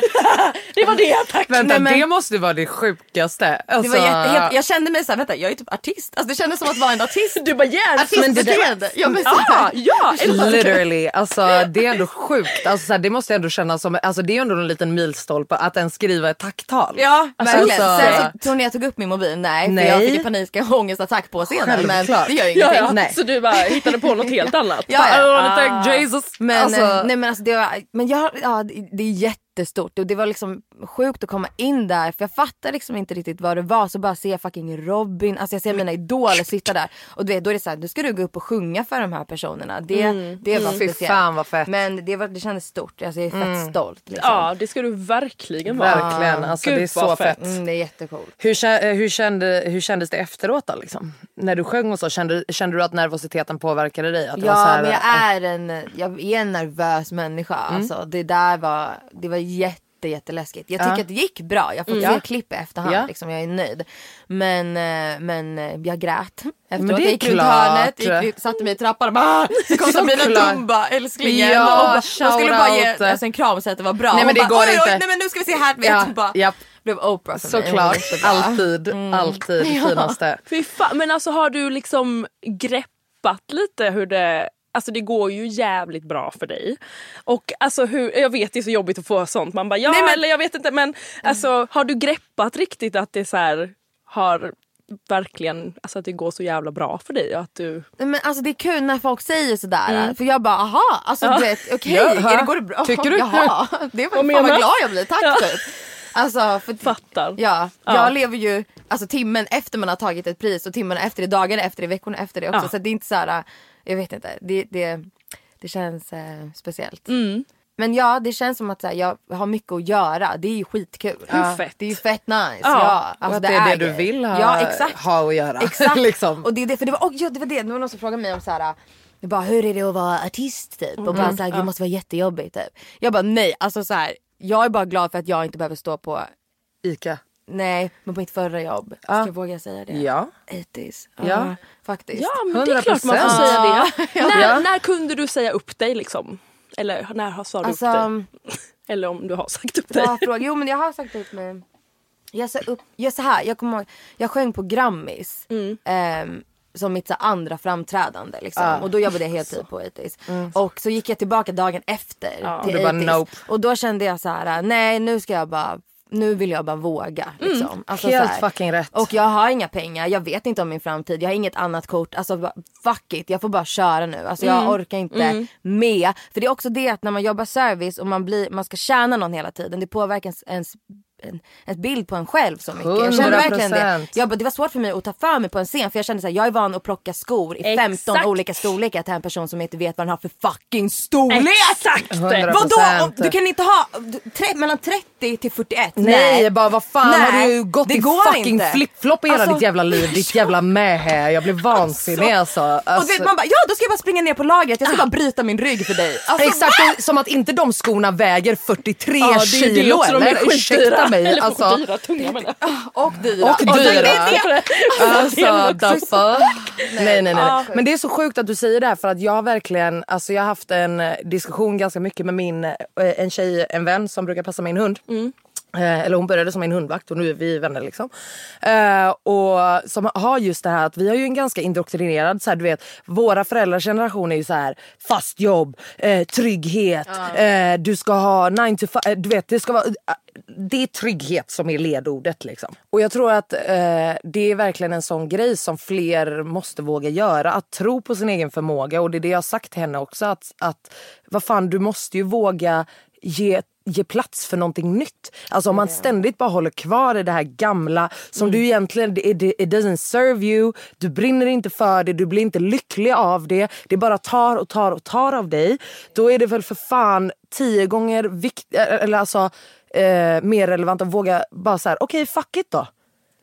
Det var det tack! Vänta, Nej, men- det måste vara det sjukaste. det Alltså, var jätte, helt, jag kände mig såhär, vänta jag är typ artist. Alltså det kändes som att vara en artist. Du bara yes! Men det där- ja, men så Ja, ja! Literally, alltså det är ändå sjukt. Alltså, så här, det måste jag ändå kännas som, alltså det är ändå en liten milstolpe att ens skriva ett tacktal. Ja, Alltså, verkligen. alltså- Sen så tror ni jag tog upp min mobil? Nej, Nej. för jag fick en panisk ångestattack på scenen. Men Självklart. det gör ju Ja, ingenting. ja. Nej. Så du bara hittade på något helt annat? Ja, ja. Wanna Ah. thank Jesus. Men, alltså, nej, men, alltså, det, var, men jag, ja, det, är jättestort och det var liksom sjukt att komma in där för jag fattar liksom inte riktigt vad det var så bara ser jag fucking Robin, alltså jag ser mina idoler sitta där och du vet, då är det så här, nu ska du gå upp och sjunga för de här personerna. Det, det var Fy speciellt. fan vad fett. Men det, var, det kändes stort, alltså jag är fett stolt. Liksom. Ja, det ska du verkligen vara. Verkligen, alltså Gud, det är så fett. fett. Mm, det är jättecoolt. Hur, eh, hur, kände, hur kändes det efteråt då? Liksom? När du sjöng och så, kände, kände du att nervositeten påverkade dig? Att det var så Ja här, men jag eh, är en, jag är en nervös människa. Mm. Alltså, det där var, det var jätte jätteläskigt. Jag tycker Ja. att det gick bra. Jag fått Ja. se klipp i efterhand. Ja. Liksom, jag är nöjd. Men, eh, men eh, jag grät. Efteråt. det är jag gick runt hörnet, gick, ut- satte mig i trappan och bara Så kom Sabina. Tumba, älsklingen. Ja, och bara, hon skulle bara ge alltså, en kram och säga att det var bra. Nej, men Hon det bara, går oj, oj, inte. nej men nu ska vi se här. Vet, Ja, hon bara, japp. blev Oprah för. Hon Såklart, alltid, alltid det finaste. Fy fan, men alltså har du liksom greppat lite hur det Alltså det går ju jävligt bra för dig. Och alltså hur, jag vet det är så jobbigt att få sånt. Man bara ja Nej, men- eller jag vet inte men alltså har du greppat riktigt att det så här har verkligen, alltså att det går så jävla bra för dig att du Men alltså det är kul när folk säger sådär. För jag bara aha, alltså vet okej, är det går det bra? Tycker du? Jaha, det var fan vad glad jag blir, tack Ja. typ. Alltså för fattar. Ja, Ja. jag lever ju alltså timmen efter man har tagit ett pris och timmarna efter det, dagarna efter det, veckorna efter det också. Ja. Så det är inte såhär, jag vet inte, det, det, det känns eh, speciellt. Mm. Men ja, det känns som att här, jag har mycket att göra. Det är ju skitkul. Hur fett? Det är ju fett nice. Ja. Ja, Och alltså, att det är det du vill ha, Ja, exakt. ha att göra. Exakt. liksom. Och det, är det, för det, var, oh, ja, det var det, det var någon som frågade mig om så här. Bara, hur är det att vara artist typ? Och bara så här, det måste vara jättejobbigt typ. Jag bara nej, alltså så här, jag är bara glad för att jag inte behöver stå på, Ica. Nej, men på mitt förra jobb. Ska jag våga säga det? Ja. 80s. Ja. Ja, faktiskt. Ja men det är klart man får 100%. säga det. Ja. När, Ja. när kunde du säga upp dig liksom? Eller när har- sa du Alltså, upp dig? Eller om du har sagt upp dig. bra fråga. Jo men jag har sagt upp mig. Jag sa upp, jag så här, jag kommer ihåg, jag sjöng på Grammis. ehm, som mitt så, andra framträdande liksom. Och då jobbade jag heltid på 80s. Och så gick jag tillbaka dagen efter Ja. till Och du bara, 80s. nope. Och då kände jag så här: nej nu ska jag bara nu vill jag bara våga. Liksom. Alltså, Helt så här. fucking rätt. Och jag har inga pengar, jag vet inte om min framtid, jag har inget annat kort. Alltså bara, fuck it, jag får bara köra nu. Alltså jag orkar inte med. För det är också det att när man jobbar service och man, blir, man ska tjäna någon hela tiden, det påverkar ens, ens en, en bild på en själv så mycket. Jag kände verkligen det. 100%. Jag bara, det var svårt för mig att ta för mig på en scen för jag kände så här, jag är van att plocka skor i 15 Exakt. olika storlekar till en person som inte vet vad den har för fucking storlek. Exakt! 100%. Vadå? Du kan inte ha tre, mellan 30 till 41? Nej, bara vad fan Nej, har du gått det i går fucking inte. flipflop i hela Alltså- ditt jävla liv? Ditt jävla mähä. Jag blir vansinnig alltså. Och du alltså vet, man bara, ja då ska jag bara springa ner på lagret, jag ska bara bryta min rygg för dig. Alltså, Exakt, som att inte de skorna väger 43 Ja, det det kilo också, de är eller? Ursäkta mig. Eller Alltså, dyra, tunga menar jag. Och dyra. och dyra. det- Alltså the fuck. Nej nej nej. nej. Men det är så sjukt att du säger det här för att jag har verkligen, alltså jag har haft en eh, diskussion ganska mycket med min, eh, en tjej, en vän som brukar passa min hund. Eh, eller hon började som min hundvakt och nu är vi vänner liksom. Eh, och som har just det här att vi har ju en ganska indoktrinerad, så här, du vet våra föräldrars generation är ju så här fast jobb, eh, trygghet, eh, du ska ha 9 to 5, du vet det ska vara det är trygghet som är ledordet. Liksom. Och jag tror att eh, det är verkligen en sån grej som fler måste våga göra. Att tro på sin egen förmåga. Och det är det jag har sagt till henne också. Att, att vad fan, du måste ju våga ge ge plats för någonting nytt. Alltså om man ständigt bara håller kvar i det här gamla som du egentligen, it, it doesn't serve you, du brinner inte för det, du blir inte lycklig av det. Det bara tar och tar och tar av dig. Då är det väl för fan tio gånger vikt, eller alltså, eh, mer relevant att våga bara så här: okej fuck it då.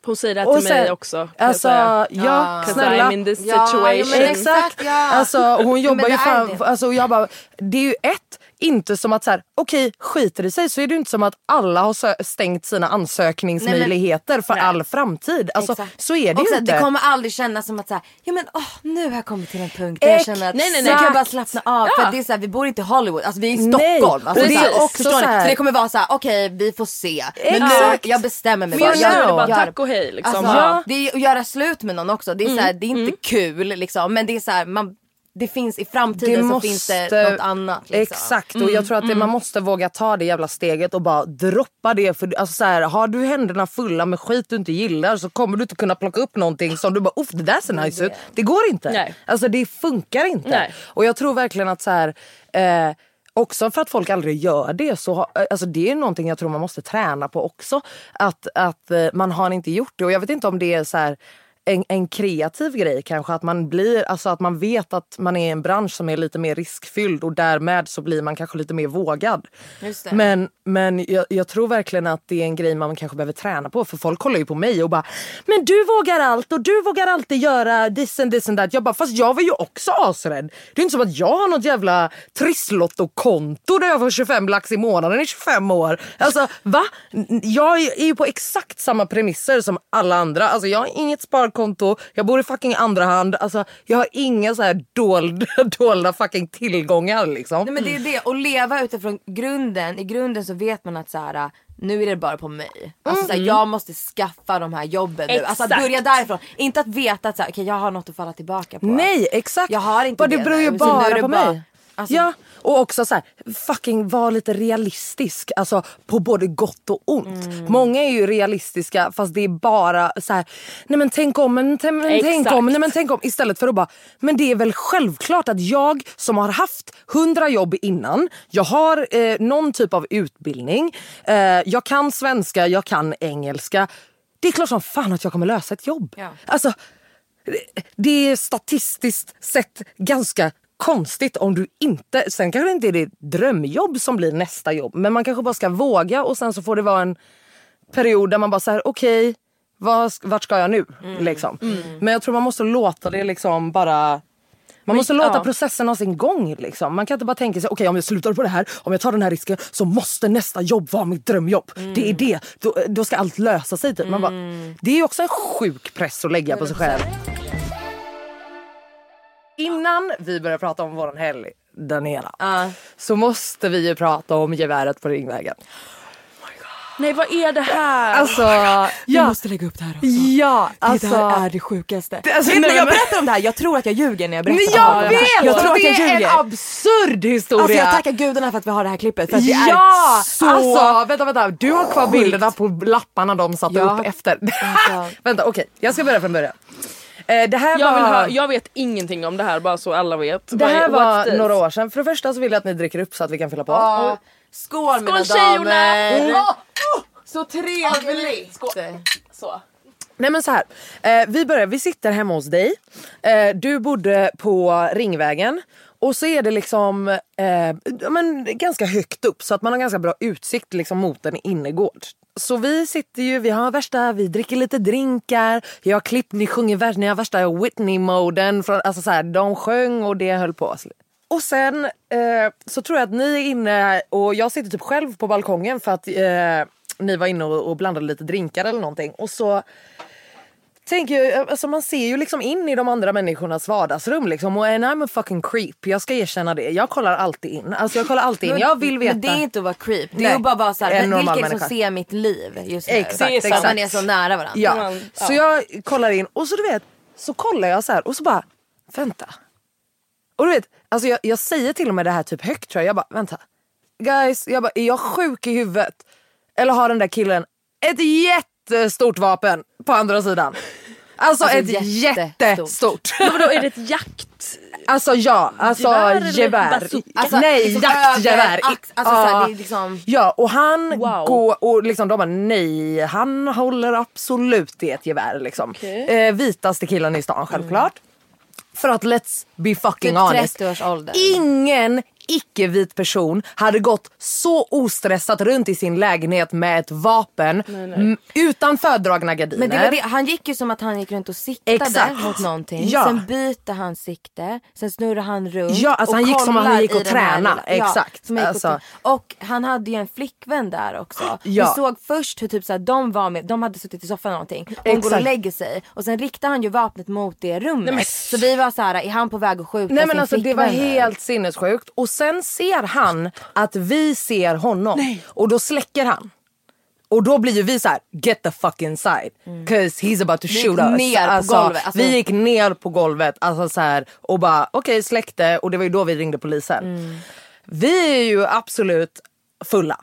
Hon säger det till mig sen- också. kan jag Alltså säga. ja, 'Cause snälla. I'm in this Ja, situation. men Exakt. ja. Alltså, hon jobbar ju fan... det. Alltså, jag bara, det är ju ett, inte som att så här, okej skiter det sig så är det inte som att alla har stängt sina ansökningsmöjligheter för Nej. all framtid. Alltså, Exakt. så är det och ju inte. Det kommer aldrig kännas som att så här, ja men åh, nu har jag kommit till en punkt där jag känner att nej, nej, nu kan nej. jag bara slappna av. Ja. För det är så här, vi bor inte i Hollywood, alltså vi är i Nej, Stockholm. Alltså, det är också så här- Så det kommer vara så här, okej vi får se. Men nu, jag bestämmer mig Men bara. Jag bara gör- tack och hej, liksom. Alltså, Ja. Det är att göra slut med någon också. Det är, så här, det är inte kul liksom, men det är så här, man, det finns i framtiden så finns det något annat. Liksom. Exakt och jag tror att det, man måste våga ta det jävla steget och bara droppa det. För alltså så här, Har du händerna fulla med skit du inte gillar så kommer du inte kunna plocka upp någonting som du bara uff det där ser nice ut. Det går inte. Nej. Alltså det funkar inte. Nej. Och jag tror verkligen att så här, eh, Också för att folk aldrig gör det så har, alltså det är någonting jag tror man måste träna på också. Att, att eh, man har inte gjort det och jag vet inte om det är så här en, en kreativ grej kanske. Att man blir, alltså att man vet att man är i en bransch som är lite mer riskfylld och därmed så blir man kanske lite mer vågad. Men, men jag, jag tror verkligen att det är en grej man kanske behöver träna på. För folk kollar ju på mig och bara Men du vågar allt och du vågar alltid göra this and this and that. Jag bara fast jag var ju också asrädd. Det är inte som att jag har något jävla trisslotto-konto där jag får 25 lax i månaden i 25 år. Alltså va? Jag är ju på exakt samma premisser som alla andra. Alltså jag har inget sparkonto, jag bor i fucking andra hand. Alltså jag har inga så här dolda, dolda fucking tillgångar liksom. Nej, men det är det, och leva utifrån grunden. I grunden så vet man att så här, nu är det bara på mig. Alltså, så här, jag måste skaffa de här jobben nu. Alltså att börja därifrån. Inte att veta att så här, okay, jag har något att falla tillbaka på. Nej exakt. Jag har inte Bara det det beror ju bara det på bara- mig. Alltså- ja, och också så här, fucking var lite realistisk. Alltså på både gott och ont. Mm. Många är ju realistiska fast det är bara så här, nej men tänk om, men, tänk om, nej men tänk om. Istället för att bara, men det är väl självklart att jag som har haft hundra jobb innan, jag har eh, någon typ av utbildning, eh, jag kan svenska, jag kan engelska. Det är klart som fan att jag kommer lösa ett jobb. Ja. Alltså, det är statistiskt sett ganska konstigt om du inte... Sen kanske det inte är ditt drömjobb som blir nästa jobb. Men man kanske bara ska våga och sen så får det vara en period där man bara säger okej, vad- vart ska jag nu? Liksom. Men jag tror man måste låta det liksom bara... Man måste låta ja. processen ha sin gång. Liksom. Man kan inte bara tänka sig okej om jag slutar på det här, om jag tar den här risken så måste nästa jobb vara mitt drömjobb. Det är det. Då, då ska allt lösa sig. Typ. Man bara, det är också en sjuk press att lägga på sig själv. Innan vi börjar prata om våran helg där nere så måste vi ju prata om geväret på Ringvägen. Nej vad är det här? Alltså, Vi ja. måste lägga upp det här också. Ja, Det alltså. där är det sjukaste. alltså, Vet nej, jag berättar om det här, jag tror att jag ljuger när jag berättar Men jag om det vet! här. Jag tror att det jag är ljuger. en absurd historia. Alltså jag tackar gudarna för att vi har det här klippet för att det ja! är så... Alltså vänta, vänta. Du har kvar bilderna på lapparna de satte Ja. upp efter. Alltså. vänta okej, jag ska börja från början. Eh, det här jag, vill var, höra, jag vet ingenting om det här bara så alla vet. det här var this? några år sedan. För det första så vill jag att ni dricker upp så att vi kan fylla på. Ja. Skål mina Skål, tjejorna! damer! Så trevligt! Så. Nej men så här. Eh, vi börjar, vi sitter hemma hos dig. Eh, du bodde på Ringvägen. Och så är det liksom eh, men, ganska högt upp så att man har ganska bra utsikt liksom, mot en innergård. Så vi sitter ju, vi har värsta, vi dricker lite drinkar, jag har klippt, ni sjunger värsta, ni har värsta Whitney-moden. Alltså så här, de sjöng och det höll på. Och sen eh, så tror jag att ni är inne och jag sitter typ själv på balkongen för att eh, ni var inne och, och blandade lite drinkar eller någonting. Och så tänker jag, alltså man ser ju liksom in i de andra människornas vardagsrum liksom och and I'm a fucking creep. Jag ska erkänna det. Jag kollar alltid in. Alltså jag kollar alltid in. Jag vill veta. Men det är inte att vara creep, det Nej. är att bara vara såhär, vilka det som människa. ser mitt liv just nu? Exakt, det är så exakt. man är så nära varandra. Ja. Man- Så ja. jag kollar in och så du vet, så kollar jag så här och så bara, vänta. Och du vet, alltså jag, jag säger till och med det här typ högt tror jag. Jag bara, vänta. Guys, jag bara, är jag sjuk i huvudet? Eller har den där killen ett jättestort vapen på andra sidan? Alltså, Alltså, ett jättestort. jättestort. Men vadå är det ett jakt? Alltså ja, alltså Gevär? Alltså, Nej, liksom jaktgevär. alltså, Ja. såhär, det är liksom... Ja och han Wow. går och liksom de bara nej han håller absolut i ett gevär liksom. Okej. Eh, vitaste killen i stan självklart. För att let's be fucking Typ honest. 30 års ålder. Ingen icke-vit person hade gått så ostressat runt i sin lägenhet med ett vapen m- utan fördragna gardiner. Men det var det, han gick ju som att han gick runt och siktade Exakt. mot någonting. Ja. Sen byter han sikte, sen snurrar han runt. Ja, alltså och han gick som att han gick och i den här träna. lilla- Exakt. som gick Alltså. och, och han hade ju en flickvän där också. Ja. Vi såg först hur typ så här, de var med, de hade suttit i soffan eller någonting. Hon går och Exakt. lägger sig och sen riktar han ju vapnet mot det rummet. så vi var så här, är han på väg att skjuta Nej men sin alltså det var flickvän helt sinnessjukt. Och sen ser han att vi ser honom. Och då släcker han. Och då blir ju vi så här: get the fuck inside. Cause he's about to shoot us. ner på alltså, golvet, alltså- Vi gick ner på golvet alltså så här, och bara okej släckte och det var ju då vi ringde polisen. Mm. Vi är ju absolut fulla.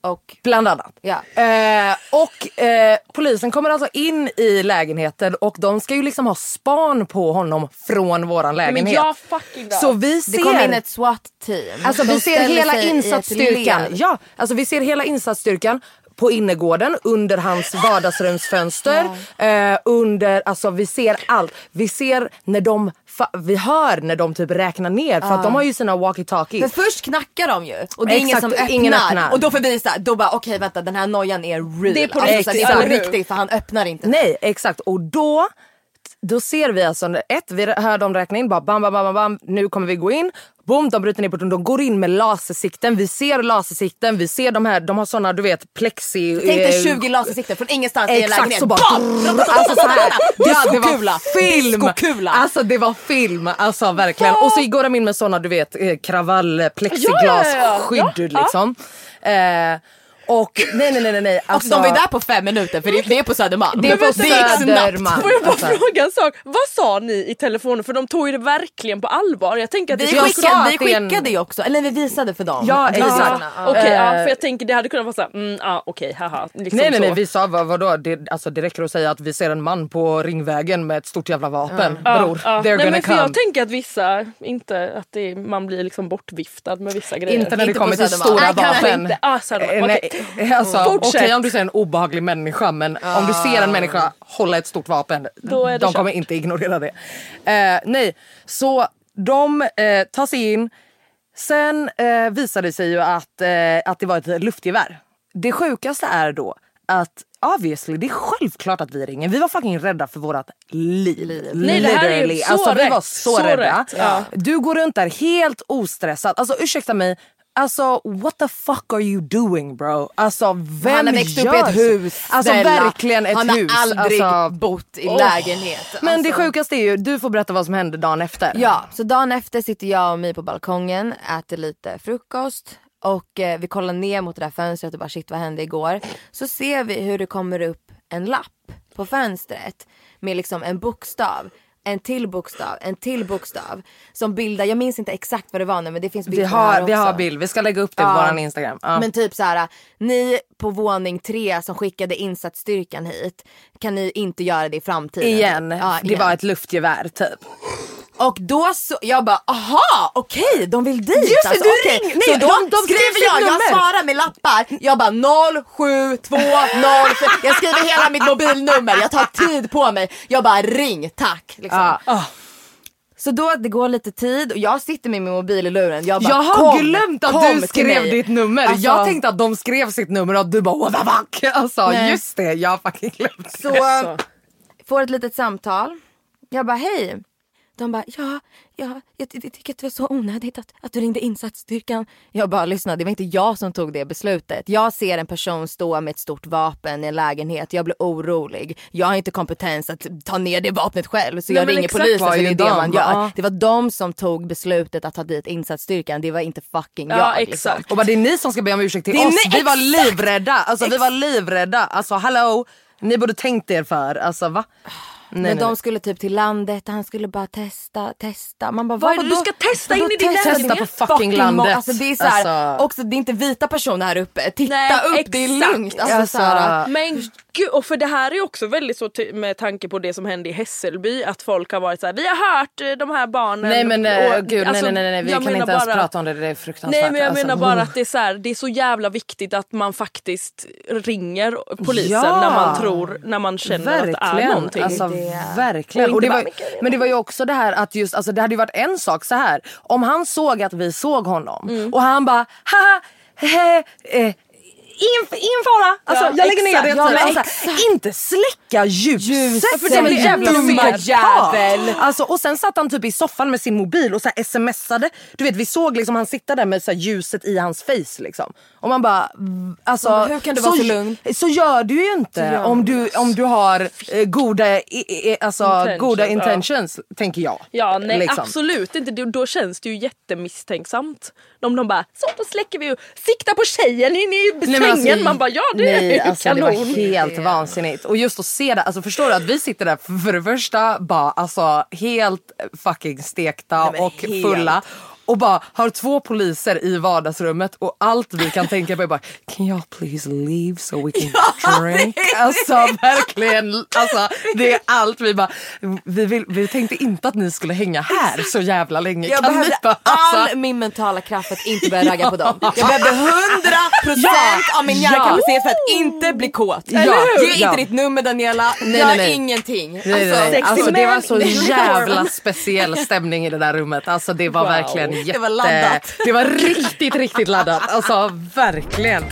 Och Bland annat. Ja. Eh, och eh, polisen kommer alltså in i lägenheten och de ska ju liksom ha span på honom från våran lägenhet. Men jag fucking. Så vi ser... det kom in ett SWAT-team. Alltså vi ser hela insatsstyrkan. Ja, alltså vi ser hela insatsstyrkan på innergården under hans vardagsrumsfönster. eh, under, alltså vi ser allt. Vi ser när de, vi hör när de typ räknar ner för att de har ju sina walkie-talkies. För först knackar de ju och det är ingen Exakt, som öppnar. ingen öppnar. Och då får vi såhär, då bara okej vänta den här nojan är real. Det är på alltså, riktigt. det är på Exakt. riktigt för han öppnar inte. Nej exakt och då då ser vi alltså, ett, vi hör dem räkna in, bara bam, bam, bam, bam, nu kommer vi gå in. Boom, de bryter ner porten, de går in med lasersikten, vi ser lasersikten, vi ser de här, de har såna du vet plexi... Tänk dig eh, 20 lasersikten från ingenstans i en lägenhet. så bara... Alltså så här, ja, det var film! Diskokula. Alltså det var film, alltså verkligen. Och så går de in med såna du vet eh, kravall, ja. Ja. liksom. Och nej nej nej nej, nej. Och Alltså, de ju där på fem minuter för det, det är på Södermalm. Det är på. Södermalm. Får jag bara Alltså. fråga en sak? Vad sa ni i telefonen? För de tog ju det verkligen på allvar. Jag tänker att Vi skickade, vi är en- skickade ju också, eller vi visade för dem. Ja, exakt. Ja. Okej, ja, Eh, för jag tänker det hade kunnat vara såhär, mm, ah, okej, haha. Liksom Nej nej nej så. vi sa vad, vadå det, alltså, det räcker att säga att vi ser en man på Ringvägen med ett stort jävla vapen. Ja, Bror, ja. they're Nej, gonna men för come. Jag tänker att vissa, inte att det, man blir liksom bortviftad med vissa grejer. Inte när det kommer till stora vapen. inte. Ah, Okej. alltså, Fortsätt. Okej om du ser en obehaglig människa men om du ser en människa hålla ett stort vapen, de kört. kommer inte ignorera det. Eh, nej, så de eh, tar sig in. Sen eh, visar det sig ju att, eh, att det var ett luftgevär. Det sjukaste är då att obviously, det är självklart att vi ringer. Vi var fucking rädda för vårat liv. Nej, det här är så alltså, Vi var rätt, så, så rädda. rätt, ja. Du går runt där helt ostressad. Alltså ursäkta mig. Alltså what the fuck are you doing bro? Alltså vem han har växt upp i ett hus. Alltså verkligen ett han hus. har aldrig alltså, bott i lägenhet. men det Alltså. sjukaste är ju, du får berätta vad som hände dagen efter. Ja, så dagen efter sitter jag och My på balkongen, äter lite frukost Och eh, vi kollar ner mot det där fönstret och bara shit vad hände igår. Så ser vi hur det kommer upp en lapp på fönstret med liksom en bokstav. En till bokstav, en till bokstav. Som bildar, jag minns inte exakt vad det var nu men det finns bild Vi på det här har, vi också. har bild, vi ska lägga upp det på Ja. våran Instagram. Ja. Men typ så här, ni på våning tre som skickade insatsstyrkan hit, kan ni inte göra det i framtiden? igen, Ja, det igen. var ett luftgevär typ. Och då så, jag bara aha okej de vill dit Just alltså, du okej. ring- Så nej, då de- de skriver jag, jag nummer. svarar med lappar. Jag bara 07205. Jag skriver hela mitt mobilnummer, jag tar tid på mig. Jag bara ring tack. Liksom. Ja. Så då det går lite tid och jag sitter med min mobil i luren. Jag, bara, Jag har kom, glömt att du skrev ditt nummer. Alltså, Jag tänkte att de skrev sitt nummer och du bara what the fuck. Alltså Nej. just det, jag har fucking glömt. Så får ett litet samtal. Jag bara hej. De bara ja, ja jag, ty- tycker att det var så onödigt att, att du ringde insatsstyrkan. Jag bara lyssna det var inte jag som tog det beslutet. Jag ser en person stå med ett stort vapen i en lägenhet. Jag blir orolig. Jag har inte kompetens att ta ner det vapnet själv så Nej, jag ringer polisen för det är det de, man gör. ja. Det var de som tog beslutet att ta dit insatsstyrkan. Det var inte fucking Ja, jag. exakt. Liksom. Och bara, det är ni som ska be om ursäkt till oss. ni- Vi var livrädda. Alltså vi var livrädda. Alltså hallå, ni borde tänkt er för. Alltså va? Nej, Men nej, de nej. skulle typ till landet, han skulle bara testa, testa. Man bara, Vad är det du ska testa in i din testa? lägenhet? Testa på fucking landet. Alltså det är så här, Alltså- också det är inte vita personer här uppe. Titta Nej, upp, det är exakt. lugnt. Alltså, Alltså, så här, Men gud, och för det här är också väldigt så med tanke på det som hände i Hässelby att folk har varit så här: vi har hört eh, de här barnen. Nej men eh, Och- gud alltså, nej, nej nej nej vi kan inte ens bara- prata om det, det är fruktansvärt. Nej men jag alltså. menar bara att det är, så här, det är så jävla viktigt att man faktiskt ringer polisen Ja. när man tror, när man känner att det är någonting. Alltså, verkligen. Och det, var, bara, "Men gud, men det var ju också det här att just, alltså, det hade ju varit en sak så här. Om han såg att vi såg honom Mm. och han bara haha, he, eh, ingen, ingen fara, alltså, Ja, jag lägger exakt. ner det. Ja, alltså, inte släcka ljuset. Ljuset, för det blir jävla jävel. Alltså, och sen satt han typ i soffan med sin mobil och så här smsade. Du vet vi såg liksom han sitta där med så ljuset i hans face liksom. Och man bara, alltså, Men hur kan du vara så lugn? Så gör du ju inte om du, om du har eh, goda, i, i, alltså, Intentions, goda ja. intentions tänker jag. Ja nej Liksom. absolut inte, då, då känns det ju jättemisstänksamt. De, de bara så då släcker vi och sikta på tjejen in i Nej, men sängen. alltså, Man bara ja det nej, är alltså, det kanon. var helt vansinnigt. Och just att se det, alltså förstår du att vi sitter där för, det första bara alltså helt fucking stekta men och helt. Och bara har två poliser i vardagsrummet och allt vi kan tänka på är bara Can y'all please leave so we can drink? Alltså verkligen, alltså, det är allt vi bara vi, vill, vi tänkte inte att ni skulle hänga här så jävla länge. Jag kan behövde bara, all alltså, min mentala kraft att inte börja ragga på dem. Jag behövde 100% av min Ja. hjärnkapacitet för att inte bli kåt. Ja, Ge inte ja. ditt nummer Daniela, Nej, gör nej, nej. ingenting. Nej, nej, nej. sexy Alltså, det var så jävla speciell stämning i det där rummet. Alltså, det var Wow. verkligen jätte... Det var laddat. Det var riktigt, riktigt laddat. Alltså verkligen.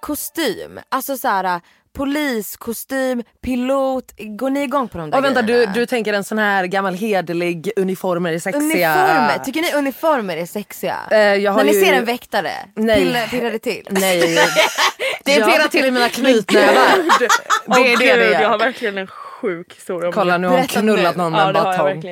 Kostym, alltså så här poliskostym, pilot. Går ni igång på de där Och vänta, du, du tänker en sån här gammal hederlig uniformer är sexiga. Uniformer, tycker ni uniformer är sexiga? Eh, jag har När ni ju- ser en väktare, Nej. Pirrar det till? Nej. Det pirrar till i mina knytnävar. Det är det det jag har är. verkligen en sjuk historia om Kolla det. nu har hon knullat nu. någon med en batong.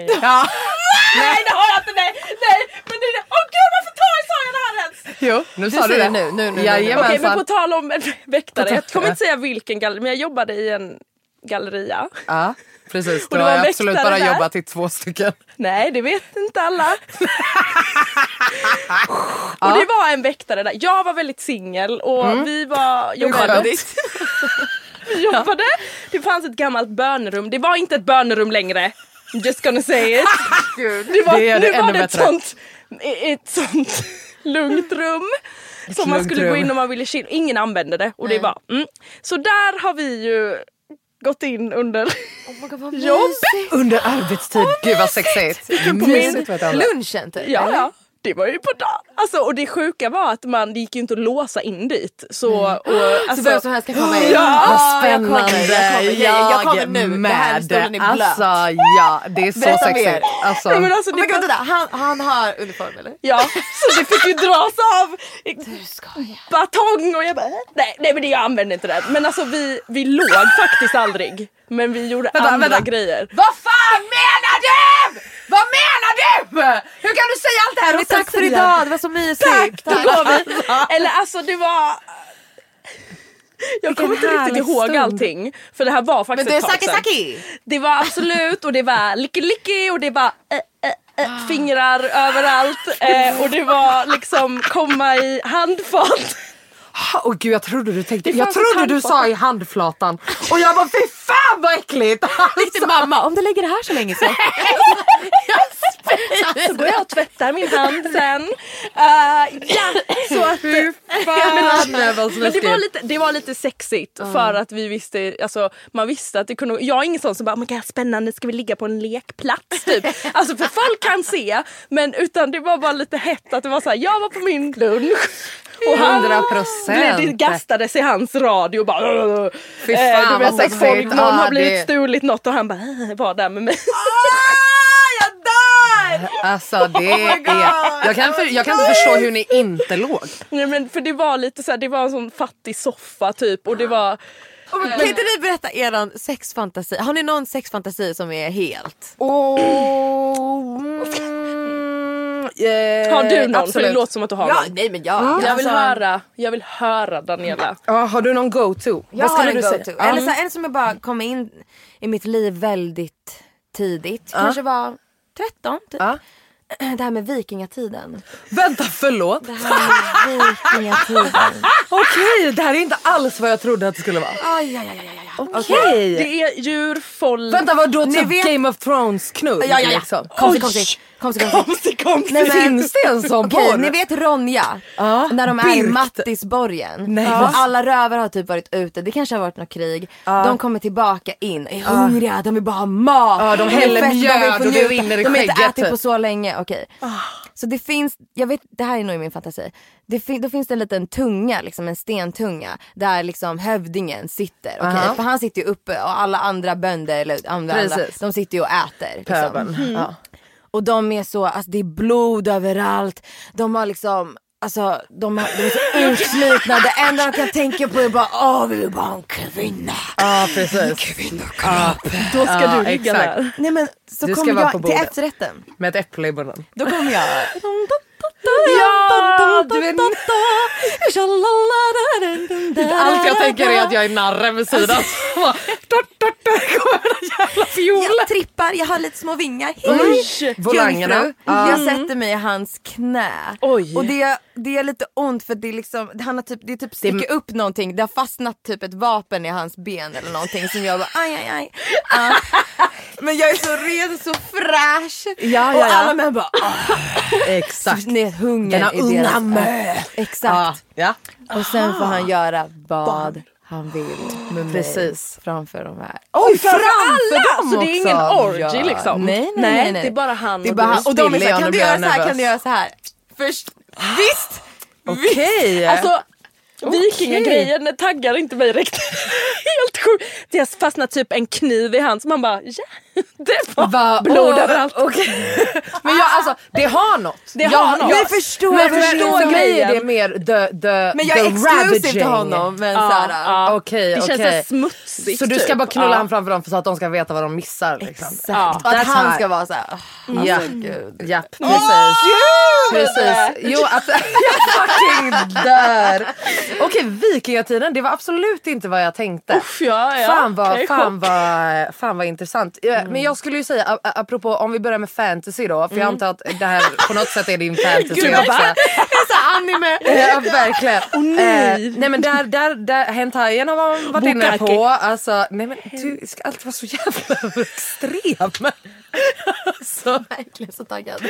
Nej det har jag inte, nej! Nej! Men det är Åh gud varför tar jag, sa jag det här ens? Jo, nu sa du det. nu, nu, nu. Okej men på tal om väktare, jag kommer inte säga vilken galleri men jag jobbade i en galleria. Ja, precis. Du har absolut bara där. jobbat i två stycken. Nej det vet inte alla. och det var en väktare där. Jag var väldigt singel och vi var jobbade. Vi jobbade. Det fanns ett gammalt bönerum. Det var inte ett bönerum längre. I'm just gonna say it. det var, Det är det nu var det ett sånt, ett sånt lugnt rum. som man skulle gå rum. in om man ville chill. Ingen använde det. Och det var, mm. Så där har vi ju gått in under Oh God, jobb. Under arbetstid. Gud vad sexigt. Mysigt vet jag. Lunchen typ? Ja, ja. Det var ju på dagen. Alltså, och det sjuka var att man, det gick ju inte att låsa in dit. Så, och, Så alltså, vem som helst kan komma in? Ja, Vad jag kommer, spännande. jag kommer, jag, jag kommer nu. Det här med. stolen är blöt. Alltså ja, det är så Berätta sexigt. mer. Alltså, Nej, men alltså, Oh det God, vänta, han, han har uniform eller? ja, så det fick ju dras av Du skojar. batong och jag bara nej, nej men det, jag använde inte det. Men alltså vi, vi låg faktiskt aldrig. Men vi gjorde Vänta, andra vänta. grejer. Vad fan menar du? Vad menar du? Hur kan du säga allt det här? Men tack för idag, det var så mysigt. Då går vi. Eller alltså det var... Jag kommer inte riktigt ihåg stund. allting. För det här var Men faktiskt du är ett tag Saki. Saki. Det var absolut och det var licky licky och det var eh, eh, fingrar överallt. Och det var liksom komma i handfat. Åh gud jag trodde du tänkte, jag trodde du sa i handflatan och jag bara fy fan vad äckligt! Gick till mamma, om du lägger det här så länge så. Så går jag och tvättar min hand sen. Eh, ja, så att... Fan, det var så Men det var lite, det var lite sexigt för att vi visste, alltså man visste att det kunde, jag är ingen sån som bara, men gud spännande ska vi ligga på en lekplats typ. Alltså för folk kan se men utan det var bara lite hett att det var så här, jag var på min lunch och han 100%. blev, det gastades i hans radio och bara Fy eh, fan, du vet, vad att folk, sexigt. någon Ja, har blivit det- stulit något och han bara äh, var där med mig. Alltså det är, jag kan, för, jag kan inte förstå hur ni inte låg. Nej, men för det var lite så här, det var en sån fattig soffa typ och det var Kan inte ni berätta eran sexfantasi? Har ni någon sexfantasi som är helt? Oh, mm, eh, Har du någon? För det absolut. låter som att du har Ja, någon. nej men jag. Jag vill alltså, höra, jag vill höra Daniela. Ja, har du någon go-to? Jag har en go-to. Eller så en som jag bara kom in i mitt liv väldigt tidigt. Kanske var 13 typ. Ja. Det här med vikingatiden. Vänta förlåt. Det här med vikingatiden. Okej det här är inte alls vad jag trodde att det skulle vara. Aj, aj, aj, aj. Okej. Det är djur, folk... Vänta vad då Ni typ vet- Game of Thrones knull? Ja, ja, ja. Liksom. Konstigt, konstigt. Konstigt, konstigt. Konstigt, konstigt. Nej, men- Finns det en sån Okej, porr? ni vet Ronja? Ja, När de är i Birkt. Mattisborgen. Nej, och vad- alla rövar har typ varit ute. Det kanske har varit något krig. De kommer tillbaka in, är hungriga, de vill bara ha mat. Ja, de häller få och det rinner i De har inte skägget, ätit på typ. så länge. Okej. Så det finns, jag vet, det här är nog i min fantasi. Det fin, då finns det en liten tunga, liksom en stentunga. Där liksom hövdingen sitter. okej? Aha. För han sitter ju uppe och alla andra bönder, eller andra, andra Precis. de sitter ju och äter. Liksom. Pöbeln. Ja. Och de är så, alltså det är blod överallt. De har liksom, alltså de, har, de är så utslitna. Det enda de kan tänka på är bara, åh vi vill bara ha en kvinna. ja precis. Då ska Ja, du ligga exakt. där. Nej men så Du ska vara jag på till bordet. efterrätten. Med ett äpple i munnen. Då kommer jag. Ja, du vet, allt jag tänker är att jag är narren vid sidan. Fiol. Jag trippar, jag har lite små vingar. Volangerna. Jungfru. Ja. Jag sätter mig i hans knä. Oj. Och det, det är lite ont för det är liksom, han har typ, det är typ sticker upp någonting. Det har fastnat typ ett vapen i hans ben eller någonting som jag bara aj aj aj. Ja. Men jag är så ren, så fräsch. Ja, ja, Och ja. alla män bara ah. Exakt. Nej, hunger Denna i unga deras mö. Exakt. Ja. Och sen får han göra vad han vill med mig Precis. framför de här. Oj, Framför alla! alla! Så det är ingen orgy liksom? Nej, nej, nej, nej. Det är bara han och bara han. Och de är såhär, kan du göra så här, kan du göra så här? Först, visst! Okej. Alltså vikingagrejen taggar inte mig riktigt. Helt sjukt. Det har fastnat typ en kniv i hans. Man bara ja, det var Va? blod Åh, överallt. okej. Men jag, alltså, det har något. Det jag, har något. Jag, Vi förstår men förstår det är. grejen. Det är mer the, the, Men jag är the exclusive till honom. Men Ja, såhär, ja. Okej, Det känns här smutsigt. Så du ska typ. bara knulla Ja. han framför dem för så att de ska veta vad de missar. Liksom. Exakt. Ja. Och att han ska vara såhär, oh, Ja. alltså gud. Ja, precis. precis. Jo, att jag fucking dör. Okej, vikingatiden, det var absolut inte vad jag tänkte. Uff, ja, ja. Fan vad, är fan, vad, fan vad intressant. Ja, Men jag skulle ju säga, apropå om vi börjar med fantasy då, för jag antar att det här på något sätt är din fantasy Gud, också. va? Så anime. Ja verkligen. nej. Eh, nej men där, där, där hentajen har man varit inne Bukake. på. Alltså, nej men du ska alltid vara så jävla extrem. Alltså, Verkligen så taggad.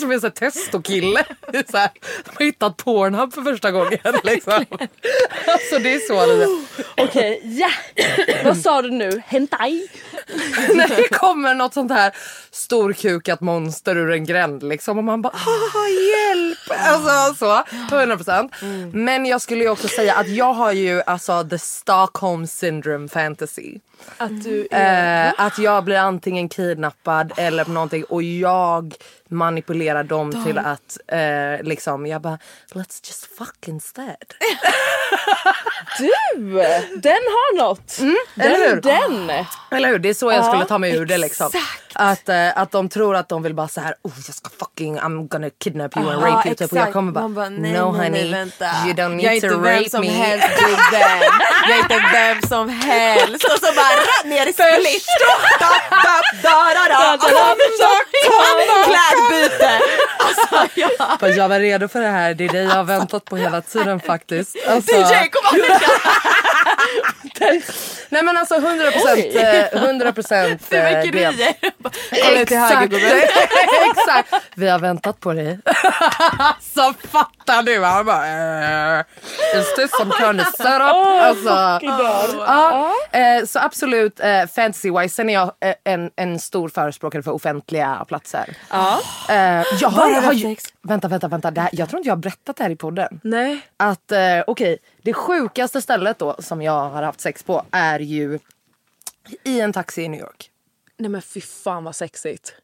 Som är här testokille. Det är så här, De har hittat Pornhub för första gången. Liksom. alltså det är så lite. Okej, ja. Vad sa du nu? Hentai? När det kommer något sånt här storkukat monster ur en gränd liksom och man bara ah, hjälp. Alltså så, 100%. Men jag skulle ju också säga att jag har ju alltså the Stockholm syndrome fantasy. Att du Eh, att jag blir antingen kidnappad eller någonting och jag manipulerar dem till att eh, liksom jag bara let's just fuck instead. Du! Den har något. eller hur? den, den. Eller hur? Det är så jag skulle ta mig ur det liksom. Exakt. Att, eh, att de tror att de vill bara så här, oh jag ska fucking, I'm gonna kidnap you and rape you typ. Och jag kommer bara, Man bara, nej, no nej, nej, honey, vänta. you don't need jag är to inte rape vem som me. helst gubben. Jag är inte vem som helst. Och så bara ner i split. Klädbyte. Alltså, ja. Fast jag var redo för det här, det är det jag har väntat på hela tiden faktiskt. Alltså, DJ kom ihåg nej men alltså 100 procent, eh, 100 procent Hur Kolla till höger Exakt. Vi har väntat på dig. Så fattar du. Han bara, eh, is this some kind of setup? alltså, ja, eh, så absolut eh, fantasy wise. Sen är jag eh, en, en stor förespråkare för offentliga platser. Ja. Eh, jag har, har sex? vänta, vänta, vänta. Det här, jag tror inte jag har berättat det här i podden. Nej. Att eh, okej, det sjukaste stället då som jag har haft sex på är ju i en taxi i New York. Nej men fy fan vad sexigt.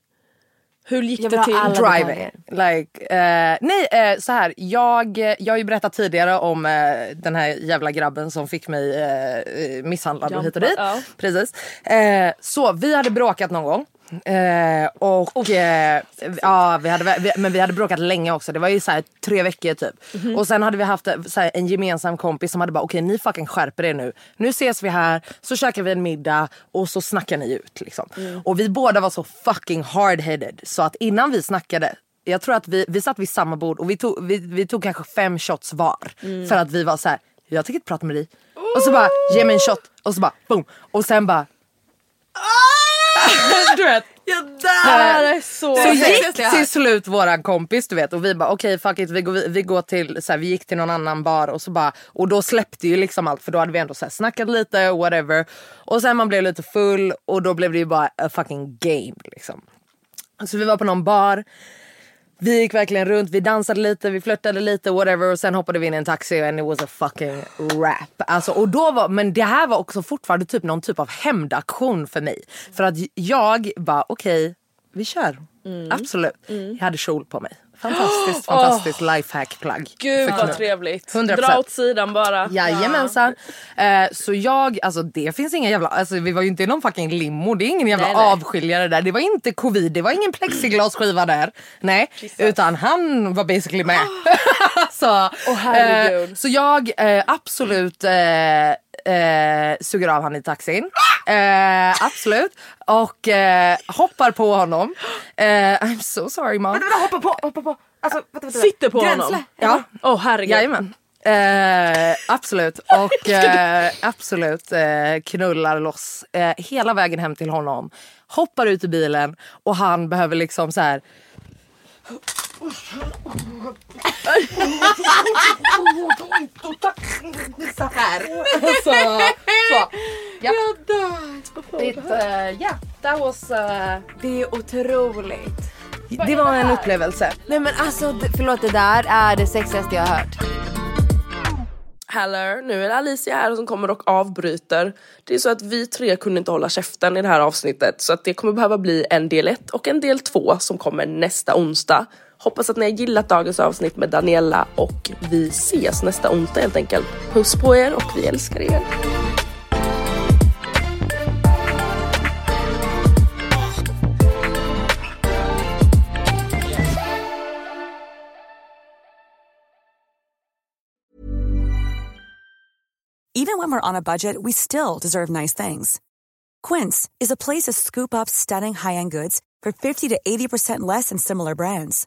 Hur gick det till? Driving. Like, eh, nej, eh, så här. Jag, jag har ju berättat tidigare om eh, den här jävla grabben som fick mig eh, misshandlad och hit och dit. Ja. Precis. Eh, så vi hade bråkat någon gång. Eh, och eh, ja, vi hade, vi, men vi hade bråkat länge också. Det var ju så här tre veckor typ. Mhm. Och sen hade vi haft eh, här, en gemensam kompis som hade bara okej ni fucking skärper er nu. Nu ses vi här, så käkar vi en middag och så snackar ni ut liksom. Mm. Och vi båda var så fucking hard-headed så att innan vi snackade jag tror att vi, vi satt vid samma bord och vi tog, vi, vi tog kanske fem shots var. Mm. För att vi var så här, jag tänker inte prata med dig. Och så bara, ge mig en shot. Och så bara, boom. Och sen bara, du vet. Jag Det dör. här är så... Så gick till slut våran kompis du vet och vi bara okej fuck it vi går, vi går till så här, vi gick till någon annan bar och så bara och då släppte ju liksom allt för då hade vi ändå så här, snackat lite whatever och sen man blev lite full och då blev det ju bara a fucking game liksom. Så vi var på någon bar vi gick verkligen runt, vi dansade lite, vi flörtade lite whatever och sen hoppade vi in i en taxi and it was a fucking rap. Alltså, och då var, men det här var också fortfarande typ någon typ av hämndaktion för mig. För att jag bara okej, vi kör. Absolut. Jag hade kjol på mig. Fantastiskt, fantastiskt lifehack-plagg. Gud vad trevligt. 100%. Dra åt sidan bara. Jajamensan. Eh, så jag, alltså det finns inga jävla, alltså vi var ju inte i någon fucking limo, det är ingen jävla Nej, nej. avskiljare där. Det var inte covid, det var ingen plexiglasskiva där. Nej, utan han var basically med. så, herregud. eh, så jag eh, absolut eh, suger av han i taxin. Eh, absolut. Och eh, hoppar på honom. Eh, I'm so sorry mom. Hoppa på, hoppa på. Alltså, vänta, vänta. Sitter på Gränsle. honom. Ja, Åh herregud. Jajamän. Eh, absolut. Och eh, absolut eh, knullar loss eh, hela vägen hem till honom. Hoppar ut i bilen och han behöver liksom så här. Så här. Så, så. Ja. It, uh, yeah, that was, uh, Det är otroligt. det var en upplevelse. Nej men alltså förlåt det där är det sexigaste jag har hört. Hello, nu är det Alicia här som kommer och avbryter. Det är så att vi tre kunde inte hålla käften i det här avsnittet så att det kommer behöva bli en del ett och en del två som kommer nästa onsdag. Hoppas att ni har gillat dagens avsnitt med Daniela och vi ses nästa onsdag helt enkelt. Puss på er och vi älskar er. Even when we're on a budget, we still deserve nice things. Quince is a place to scoop up stunning high-end goods for 50 to 80% less than similar brands.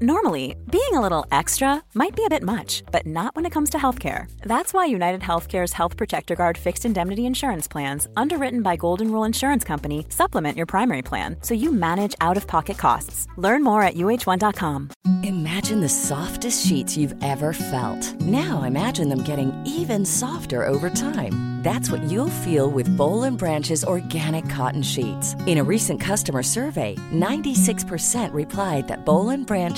Normally, being a little extra might be a bit much, but not when it comes to healthcare. That's why United Healthcare's Health Protector Guard fixed indemnity insurance plans, underwritten by Golden Rule Insurance Company, supplement your primary plan so you manage out of pocket costs. Learn more at uh1.com. Imagine the softest sheets you've ever felt. Now imagine them getting even softer over time. That's what you'll feel with Bowl and Branch's organic cotton sheets. In a recent customer survey, 96% replied that Bowl and Branch